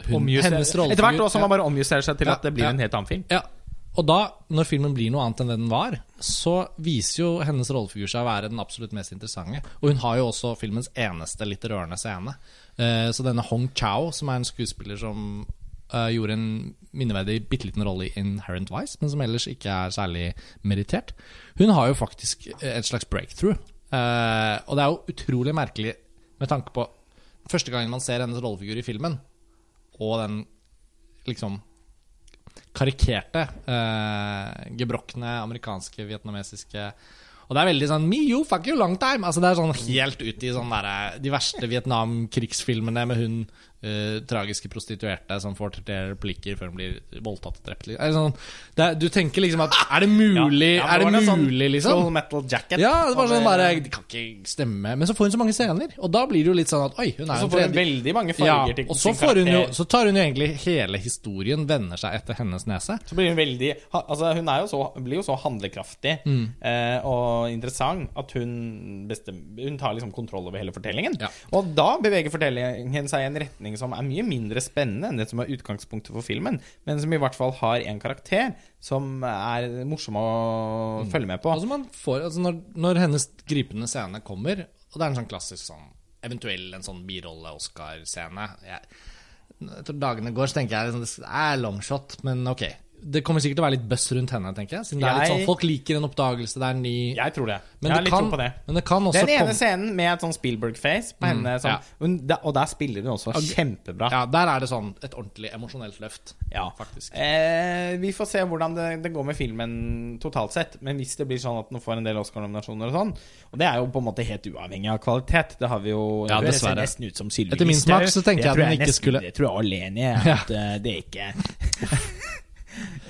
hun, Etter hvert også ja. man bare omjusterer seg til Ja, at det blir ja. en helt annen film. Ja, og da, når filmen blir noe annet enn det den var, så viser jo hennes rollefigur seg å være den absolutt mest interessante. Og hun har jo også filmens eneste litt rørende scene. Eh, så denne Hong Chao, som er en skuespiller som eh, gjorde en minneverdig bitte liten rolle i Inherent Vice, men som ellers ikke er særlig merittert, hun har jo faktisk et slags breakthrough. Eh, og det er jo utrolig merkelig med tanke på første gangen man ser hennes rollefigur i filmen, og den liksom karikerte, eh, gebrokne amerikanske, vietnamesiske Og det er veldig sånn Me, you, fuck you, long time. Altså Det er sånn helt ut i sånn derre de verste Vietnam-krigsfilmene med hun eh, tragiske prostituerte som får tre replikker før hun blir voldtatt og drept. Er sånn, er, du tenker liksom at Er det mulig, Ja, er det sånn mulig liksom? Full metal jacket. Ja, det var sånn bare Det kan ikke stemme. Men så får hun så mange scener, og da blir det jo litt sånn at oi, hun er så jo en får hun tredje veldig mange ja, farger til og så, får hun jo, så tar hun jo egentlig hele historien, vender seg etter hennes nese. Så blir hun veldig Altså Hun jo så, blir jo så handlekraftig Mm. eh, og interessant at hun bestemmer Hun tar liksom kontroll over hele fortellingen. Ja. Og da beveger fortellingen seg i en retning som er mye mindre spennende enn det som er utgangspunktet for filmen, men som i hvert fall har en karakter som er morsom å følge med på. Altså man får, altså når, når hennes gripende scene kommer, og det er en sånn klassisk sånn Eventuell en sånn birolle-Oscar-scene Etter dagene går, så tenker jeg liksom, det er longshot, men ok. Det kommer sikkert til å være litt buzz rundt henne, tenker jeg. Siden det er litt Jeg- sånn, Folk liker en oppdagelse, det er ny Jeg tror det. men jeg har det litt kan, tro på det. Men det kan også Den ene scenen med et sånn Spielberg-face på henne, som, ja. hun, og der spiller hun også kjempebra. Ja, der er det sånn et ordentlig emosjonelt løft, Ja. faktisk. Eh, vi får se hvordan det, det går med filmen totalt sett. Men hvis det blir sånn at den får en del Oscar-nominasjoner og sånn Og det er jo på en måte helt uavhengig av kvalitet. Det har vi jo Ja, det ser nesten ut som Sylvi Etter min smak så tenker jeg, jeg tror den ikke nesten- skulle- Det tror jeg alene er. At ja. det er ikke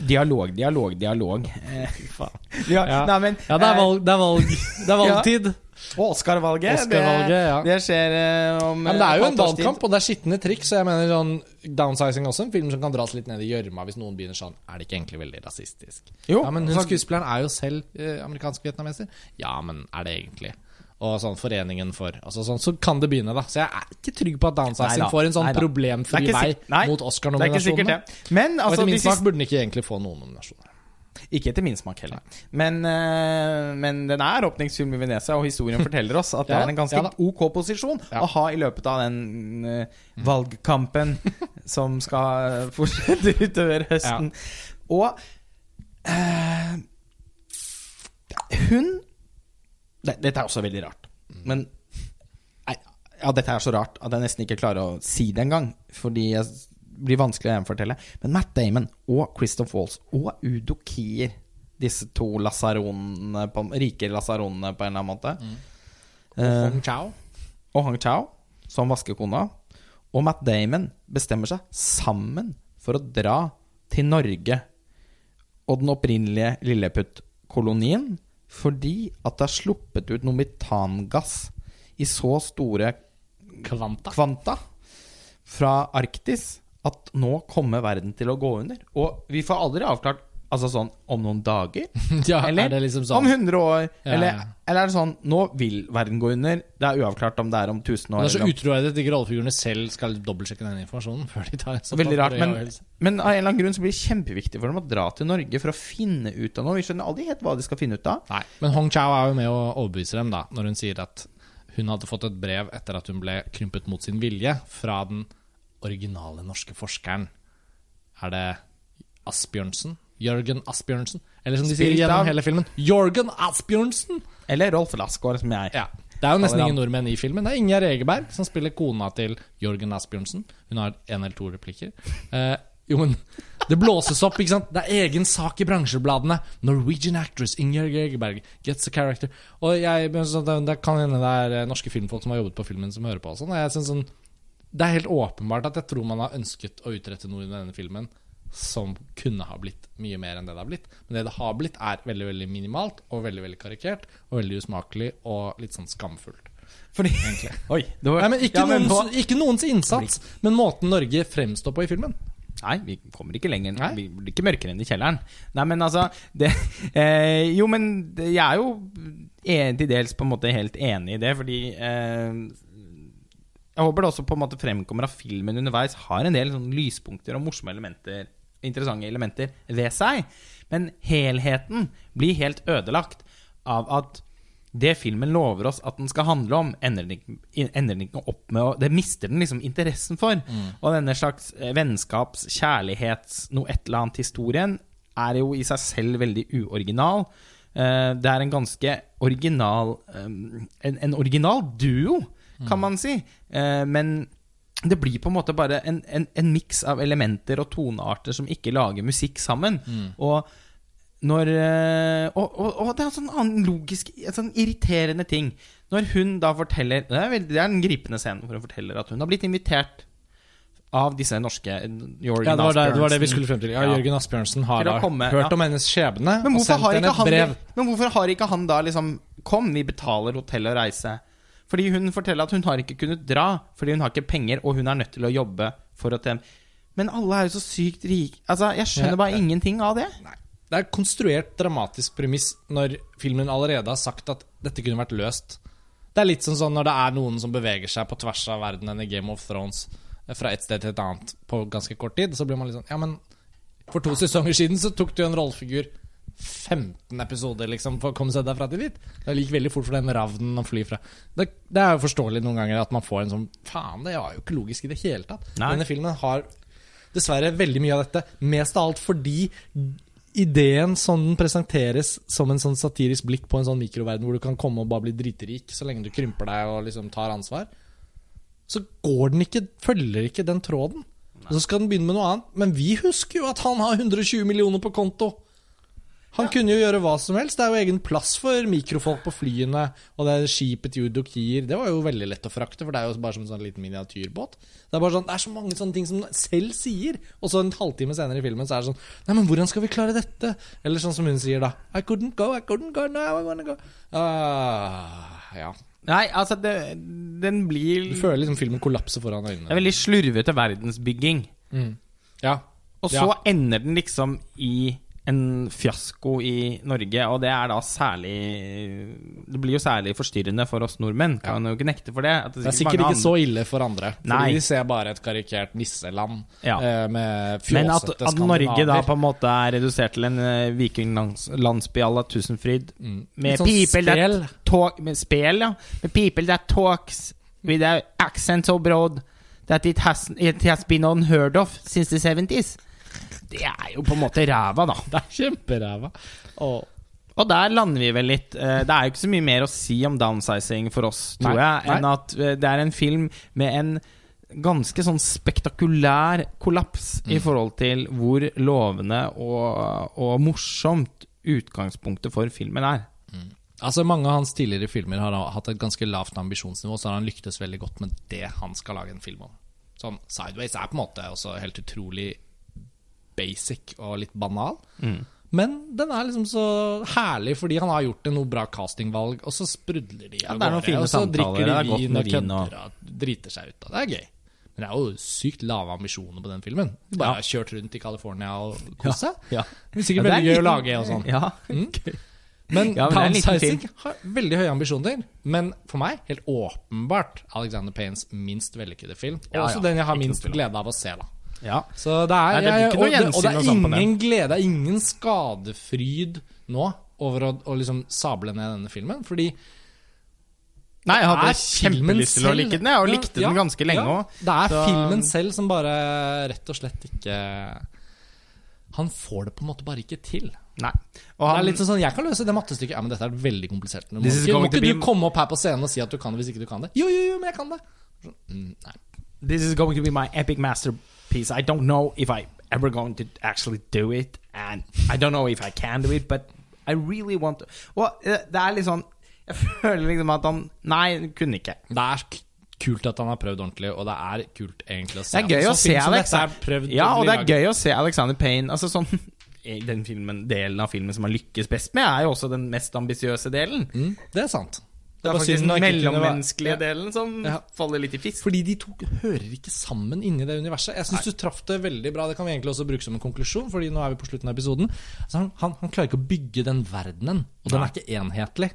Dialog, dialog, dialog. Eh, Fy faen. Ja, Ja. Nei, men, Ja, det er eh, valg, det er valg, det er valgtid. Og Oscar-valget. Oscar-valget, det, ja. det skjer eh, om Ja, men det er jo en valgkamp, og det er skitne trikk, så jeg mener sånn Downsizing også, en film som kan dras litt ned i gjørma hvis noen begynner sånn Er det ikke egentlig veldig rasistisk? Jo, ja, men hun så- skuespilleren er jo selv eh, amerikansk vietnameser. Ja, men er det egentlig? Og sånn Foreningen for altså sånn, Så kan det begynne, da. Så jeg er ikke trygg på at Downsizing får en sånn neida. problemfri vei nei, mot Oscar-nominasjonene. Men Men Og altså, etter min smak burde den ikke egentlig få noen nominasjoner. Ikke etter min smak heller. Men, eh, men den er åpningsfilm i Venezia, og historien forteller oss at det er en ganske ja ok posisjon Ja. å ha i løpet av den uh, valgkampen som skal fortsette utover høsten. Og uh, hun det, Dette er også veldig rart. Men nei, Ja, dette er så rart at jeg nesten ikke klarer å si det engang. Fordi det blir vanskelig å gjenfortelle. Men Matt Damon og Christoph Walls og Udo Kier, disse to lasaronene på, rike lasaronene på en eller annen måte, eh, Hong Chao. og Hong Chao som vaskekona, og Matt Damon bestemmer seg sammen for å dra til Norge og den opprinnelige Lilleputt-kolonien fordi at det er sluppet ut noe metangass i så store Kvanta. kvanta fra Arktis at nå kommer verden til å gå under. Og vi får aldri avklart Altså sånn om noen dager? Ja, Eller er det liksom om sånn 100 år? Ja, eller, eller er det sånn Nå vil verden gå under. Det er uavklart om det er om 1000 år. Men Det er så utroverdig at ikke rollefigurene selv skal dobbeltsjekke den informasjonen før de tar en Veldig rart. Men, men av en eller annen grunn så blir det kjempeviktig for dem å dra til Norge for å finne ut av noe. Vi skjønner aldri helt hva de skal finne ut av. Nei, men Hong Chao er jo med å overbevise dem da når hun sier at hun hadde fått et brev etter at hun ble krympet mot sin vilje fra den originale norske forskeren. Er det Asbjørnsen? Jørgen Asbjørnsen? Eller som de sier Spilt gjennom av- hele filmen, Jorgen Asbjørnsen! Eller Rolf Lassgaard, som jeg Ja. Det er jo nesten ingen nordmenn i filmen. Det er Ingjerd Egeberg som spiller kona til Jørgen Asbjørnsen. Hun har en eller to replikker. Eh, jo, men det blåses opp, ikke sant? Det er egen sak i bransjebladene. Norwegian actress Ingjerd Egeberg gets a character. Og jeg men sånn, det, det kan hende det er eh, norske filmfolk som har jobbet på filmen, som hører på. Og sånn. Og jeg synes sånn Det er helt åpenbart at jeg tror man har ønsket å utrette noe i denne filmen som kunne ha blitt mye mer enn det det har blitt. Men det det har blitt, er veldig veldig minimalt og veldig veldig karikert. Og veldig usmakelig og litt sånn skamfullt. Fordi Oi. Det var, Nei, Ikke, Ja, men noens, på- ikke noens innsats, men måten Norge fremstår på i filmen. Nei, vi kommer ikke lenger. Nei. Vi blir ikke mørkere enn i kjelleren. Nei, men altså det, eh, Jo, men jeg er jo en, til dels på en måte helt enig i det, fordi eh, Jeg håper det også på en måte fremkommer at filmen underveis har en del sånn lyspunkter og morsomme elementer, interessante elementer ved seg. Men helheten blir helt ødelagt av at det filmen lover oss at den skal handle om, ender den ikke, opp med å Det mister den liksom interessen for. Og denne slags eh, vennskaps-, kjærlighets-, noe et eller annet historien er jo i seg selv veldig uoriginal. Eh, Det er en ganske original eh, En, en original duo, kan man si. Men det blir på en måte bare en, en, en miks av elementer og tonearter som ikke lager musikk sammen. Og når eh, og, og, og det er en sånn annen logisk En sånn irriterende ting. Når hun da forteller Det er, veldig, det er en gripende scene hvor hun forteller at hun har blitt invitert av disse norske Jørgen Ja, det var det, det var det vi skulle frem til. Ja, Ja. Jørgen Asbjørnsen har komme, hørt ja. om hennes skjebne og sendt henne et et han, brev. men hvorfor har ikke han da liksom Kom, vi betaler hotell og reise. Fordi hun forteller at hun har ikke kunnet dra fordi hun har ikke penger, og hun er nødt til å jobbe for å tjene Men alle er jo så sykt rike. Altså, jeg skjønner Ja. bare ingenting av det. Nei. Det er et konstruert dramatisk premiss når filmen allerede har sagt at dette kunne vært løst. Det er litt sånn sånn når det er noen som beveger seg på tvers av verdenen i Game of Thrones eh, fra et sted til et annet på ganske kort tid, så blir man litt sånn Ja, men for to sesonger siden så tok du en rollefigur 15 episoder liksom for å komme seg derfra til dit. Det gikk veldig fort for den ravnen å fly fra. Det, det er jo forståelig noen ganger at man får en sånn Faen, det var jo ikke logisk i det hele tatt. Nei. Denne filmen har dessverre veldig mye av dette. Mest av alt fordi ideen som den presenteres som en sånn satirisk blikk på en sånn mikroverden hvor du kan komme og bare bli dritrik så lenge du krymper deg og liksom tar ansvar, så går den ikke, følger ikke den tråden. Og så skal den begynne med noe annet. Men vi husker jo at han har 120 millioner på konto. Han kunne jo gjøre hva som helst. Det er jo egen plass for mikrofolk på flyene. Og det er skipet til Udokir. Det var jo veldig lett å frakte, for det er jo bare som en sånn liten miniatyrbåt. Det er bare sånn, det er så mange sånne ting som den selv sier. Og så en halvtime senere i filmen så er det sånn Nei, men hvordan skal vi klare dette? Eller sånn som hun sier da. I couldn't go, I couldn't go, now I wanna go. Uh, ja. Nei, altså, det, den blir Du føler liksom filmen kollapser foran øynene. Det er veldig slurvete verdensbygging. Mm. Ja. Og så Ja. ender den liksom i en fiasko i Norge, og det er da særlig Det blir jo særlig forstyrrende for oss nordmenn. Kan jo ikke nekte for det. Det er sikkert ikke så ille for andre. Fordi Nei. de ser bare et karikert nisseland Ja. eh, med Men at, fjåsete at Norge da på en måte er redusert til en uh, vikinglandsby à la Tusenfryd Mm. Med sånn people spel. that talk Med spel, ja. Med people that talks with accents abroad that it has, it has been unheard of since the 70s. Det er jo på en måte ræva, da. Det er kjemperæva. Og Og der lander vi vel litt. Eh, Det er jo ikke så mye mer å si om downsizing for oss, tror Nei, jeg, enn nei. at eh, det er en film med en ganske sånn spektakulær kollaps i forhold til hvor lovende og, og morsomt utgangspunktet for filmen er. Altså Mange av hans tidligere filmer har hatt et ganske lavt ambisjonsnivå, så har han lyktes veldig godt med det han skal lage en film om. Sånn, Sideways er på en måte også helt utrolig basic og litt banal. Men den er liksom så herlig fordi han har gjort noe bra castingvalg, og så sprudler de av det er gårde, og så drikker er de vin og kødder og driter seg ut. Og det er gøy. Men det er jo sykt lave ambisjoner på den filmen. De bare Ja. kjørt rundt i California og kost seg. Ja. Det er sikkert Ja, det er veldig gøy å lage og sånn. Ja. Men Ja, men det er en liten Downsizing har veldig høye ambisjoner. Men for meg, helt åpenbart Alexander Paynes minst vellykkede film. Og også ja. den jeg har minst glede av å se, da. Ja. Så det er, Nei, det jeg, og, det, og det er og sånn ingen glede, det er ingen skadefryd nå over å, å liksom sable ned denne filmen. Fordi Nei, jeg hadde kjempelyst til å like den, jeg, og likte ja, den ganske lenge ja. Det er Så- filmen selv som bare rett og slett ikke Han får det på en måte bare ikke til. Nei. Det er litt sånn, Jeg kan løse det mattestykket. Ja, men dette er veldig komplisert. Må ikke, må ikke du be- komme opp her på scenen og si at du kan det hvis ikke du kan det? Jo, jo, jo, men jeg kan det. Sånn, nei. This is going to be my epic masterpiece. I don't know if I ever going to actually do it, and I don't know if I can do it, but I really want to. Og eh, det er litt sånn Jeg føler liksom at han Nei, kunne ikke. Det er kult at han har prøvd ordentlig, og det er kult egentlig å se. Det er gøy å se film som Alex. dette er prøvd Ja, og det er gøy å se Alexander Payne. Altså sånn Den filmen, delen av filmen som han lykkes best med, er jo også den mest ambisiøse delen. Mm, det er sant. Det er faktisk den mellommenneskelige var... delen som Ja. faller litt i fisk. Fordi de to hører ikke sammen inni det universet. Jeg syns du traff det veldig bra. Det kan vi egentlig også bruke som en konklusjon, Fordi nå er vi på slutten av episoden. Altså, han, han, han klarer ikke å bygge den verdenen, og den er ikke enhetlig.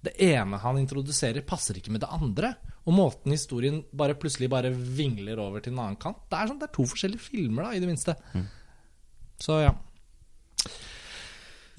Det ene han introduserer, passer ikke med det andre. Og måten historien bare plutselig bare vingler over til en annen kant Det er, sånn, det er to forskjellige filmer, da, i det minste. Så ja.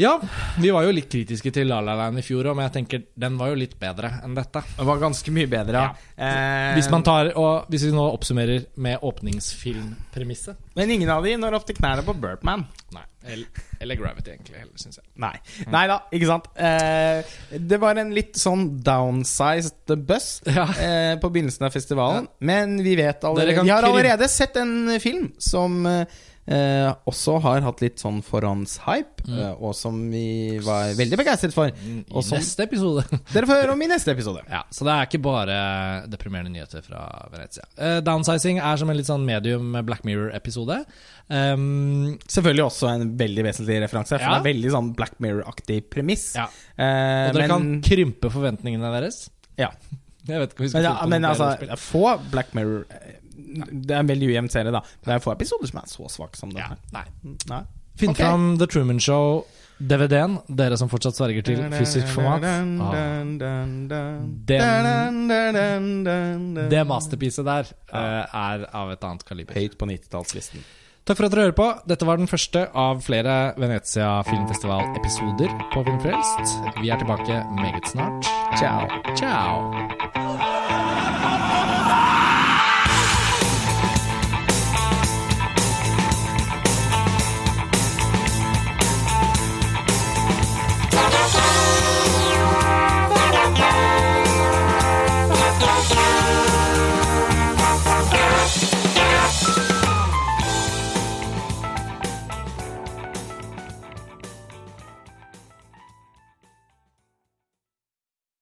Ja, vi var jo litt kritiske til La La Land i fjor òg, men jeg tenker den var jo litt bedre enn dette. Den var ganske mye bedre, ja. Eh, Hvis, man tar, og hvis vi nå oppsummerer med åpningsfilmpremisset Men ingen av de når opp til knærne på Burpman. Nei. Eller, eller Gravity, egentlig, heller, syns jeg. Nei. Nei da, ikke sant. Eh, det var en litt sånn downsized buss Ja. eh, på begynnelsen av festivalen. Men vi vet allerede Vi har allerede sett en film som eh, eh, også har hatt litt sånn forhåndshype, eh, og som vi var veldig begeistret for. I Og som neste episode. dere får høre om i neste episode. ja, Så det er ikke bare deprimerende nyheter fra Venezia. Eh, downsizing er som en litt sånn medium Black Mirror-episode. Um, Selvfølgelig også en veldig vesentlig referanse, for Ja. det er veldig sånn Black Mirror-aktig premiss. ja. Eh, Og dere men, kan krympe forventningene deres. ja. Jeg vet ikke skal Men, ja, men altså, få Black Mirror eh, Det er en veldig ujevn serie, da. Det er få episoder som er så svake som den ja, her. nei. Nei. Finn okay. fram The Truman Show, DVD-en, dere som fortsatt sverger til fysisk format. Ah. Det masterpiecet der uh, er av et annet kaliber. Høyt på 90-tallslisten. Takk for at dere hører på. Dette var den første av flere Venezia Filmfestival-episoder på Filmfrelst. Vi er tilbake meget snart. Ciao. Ciao.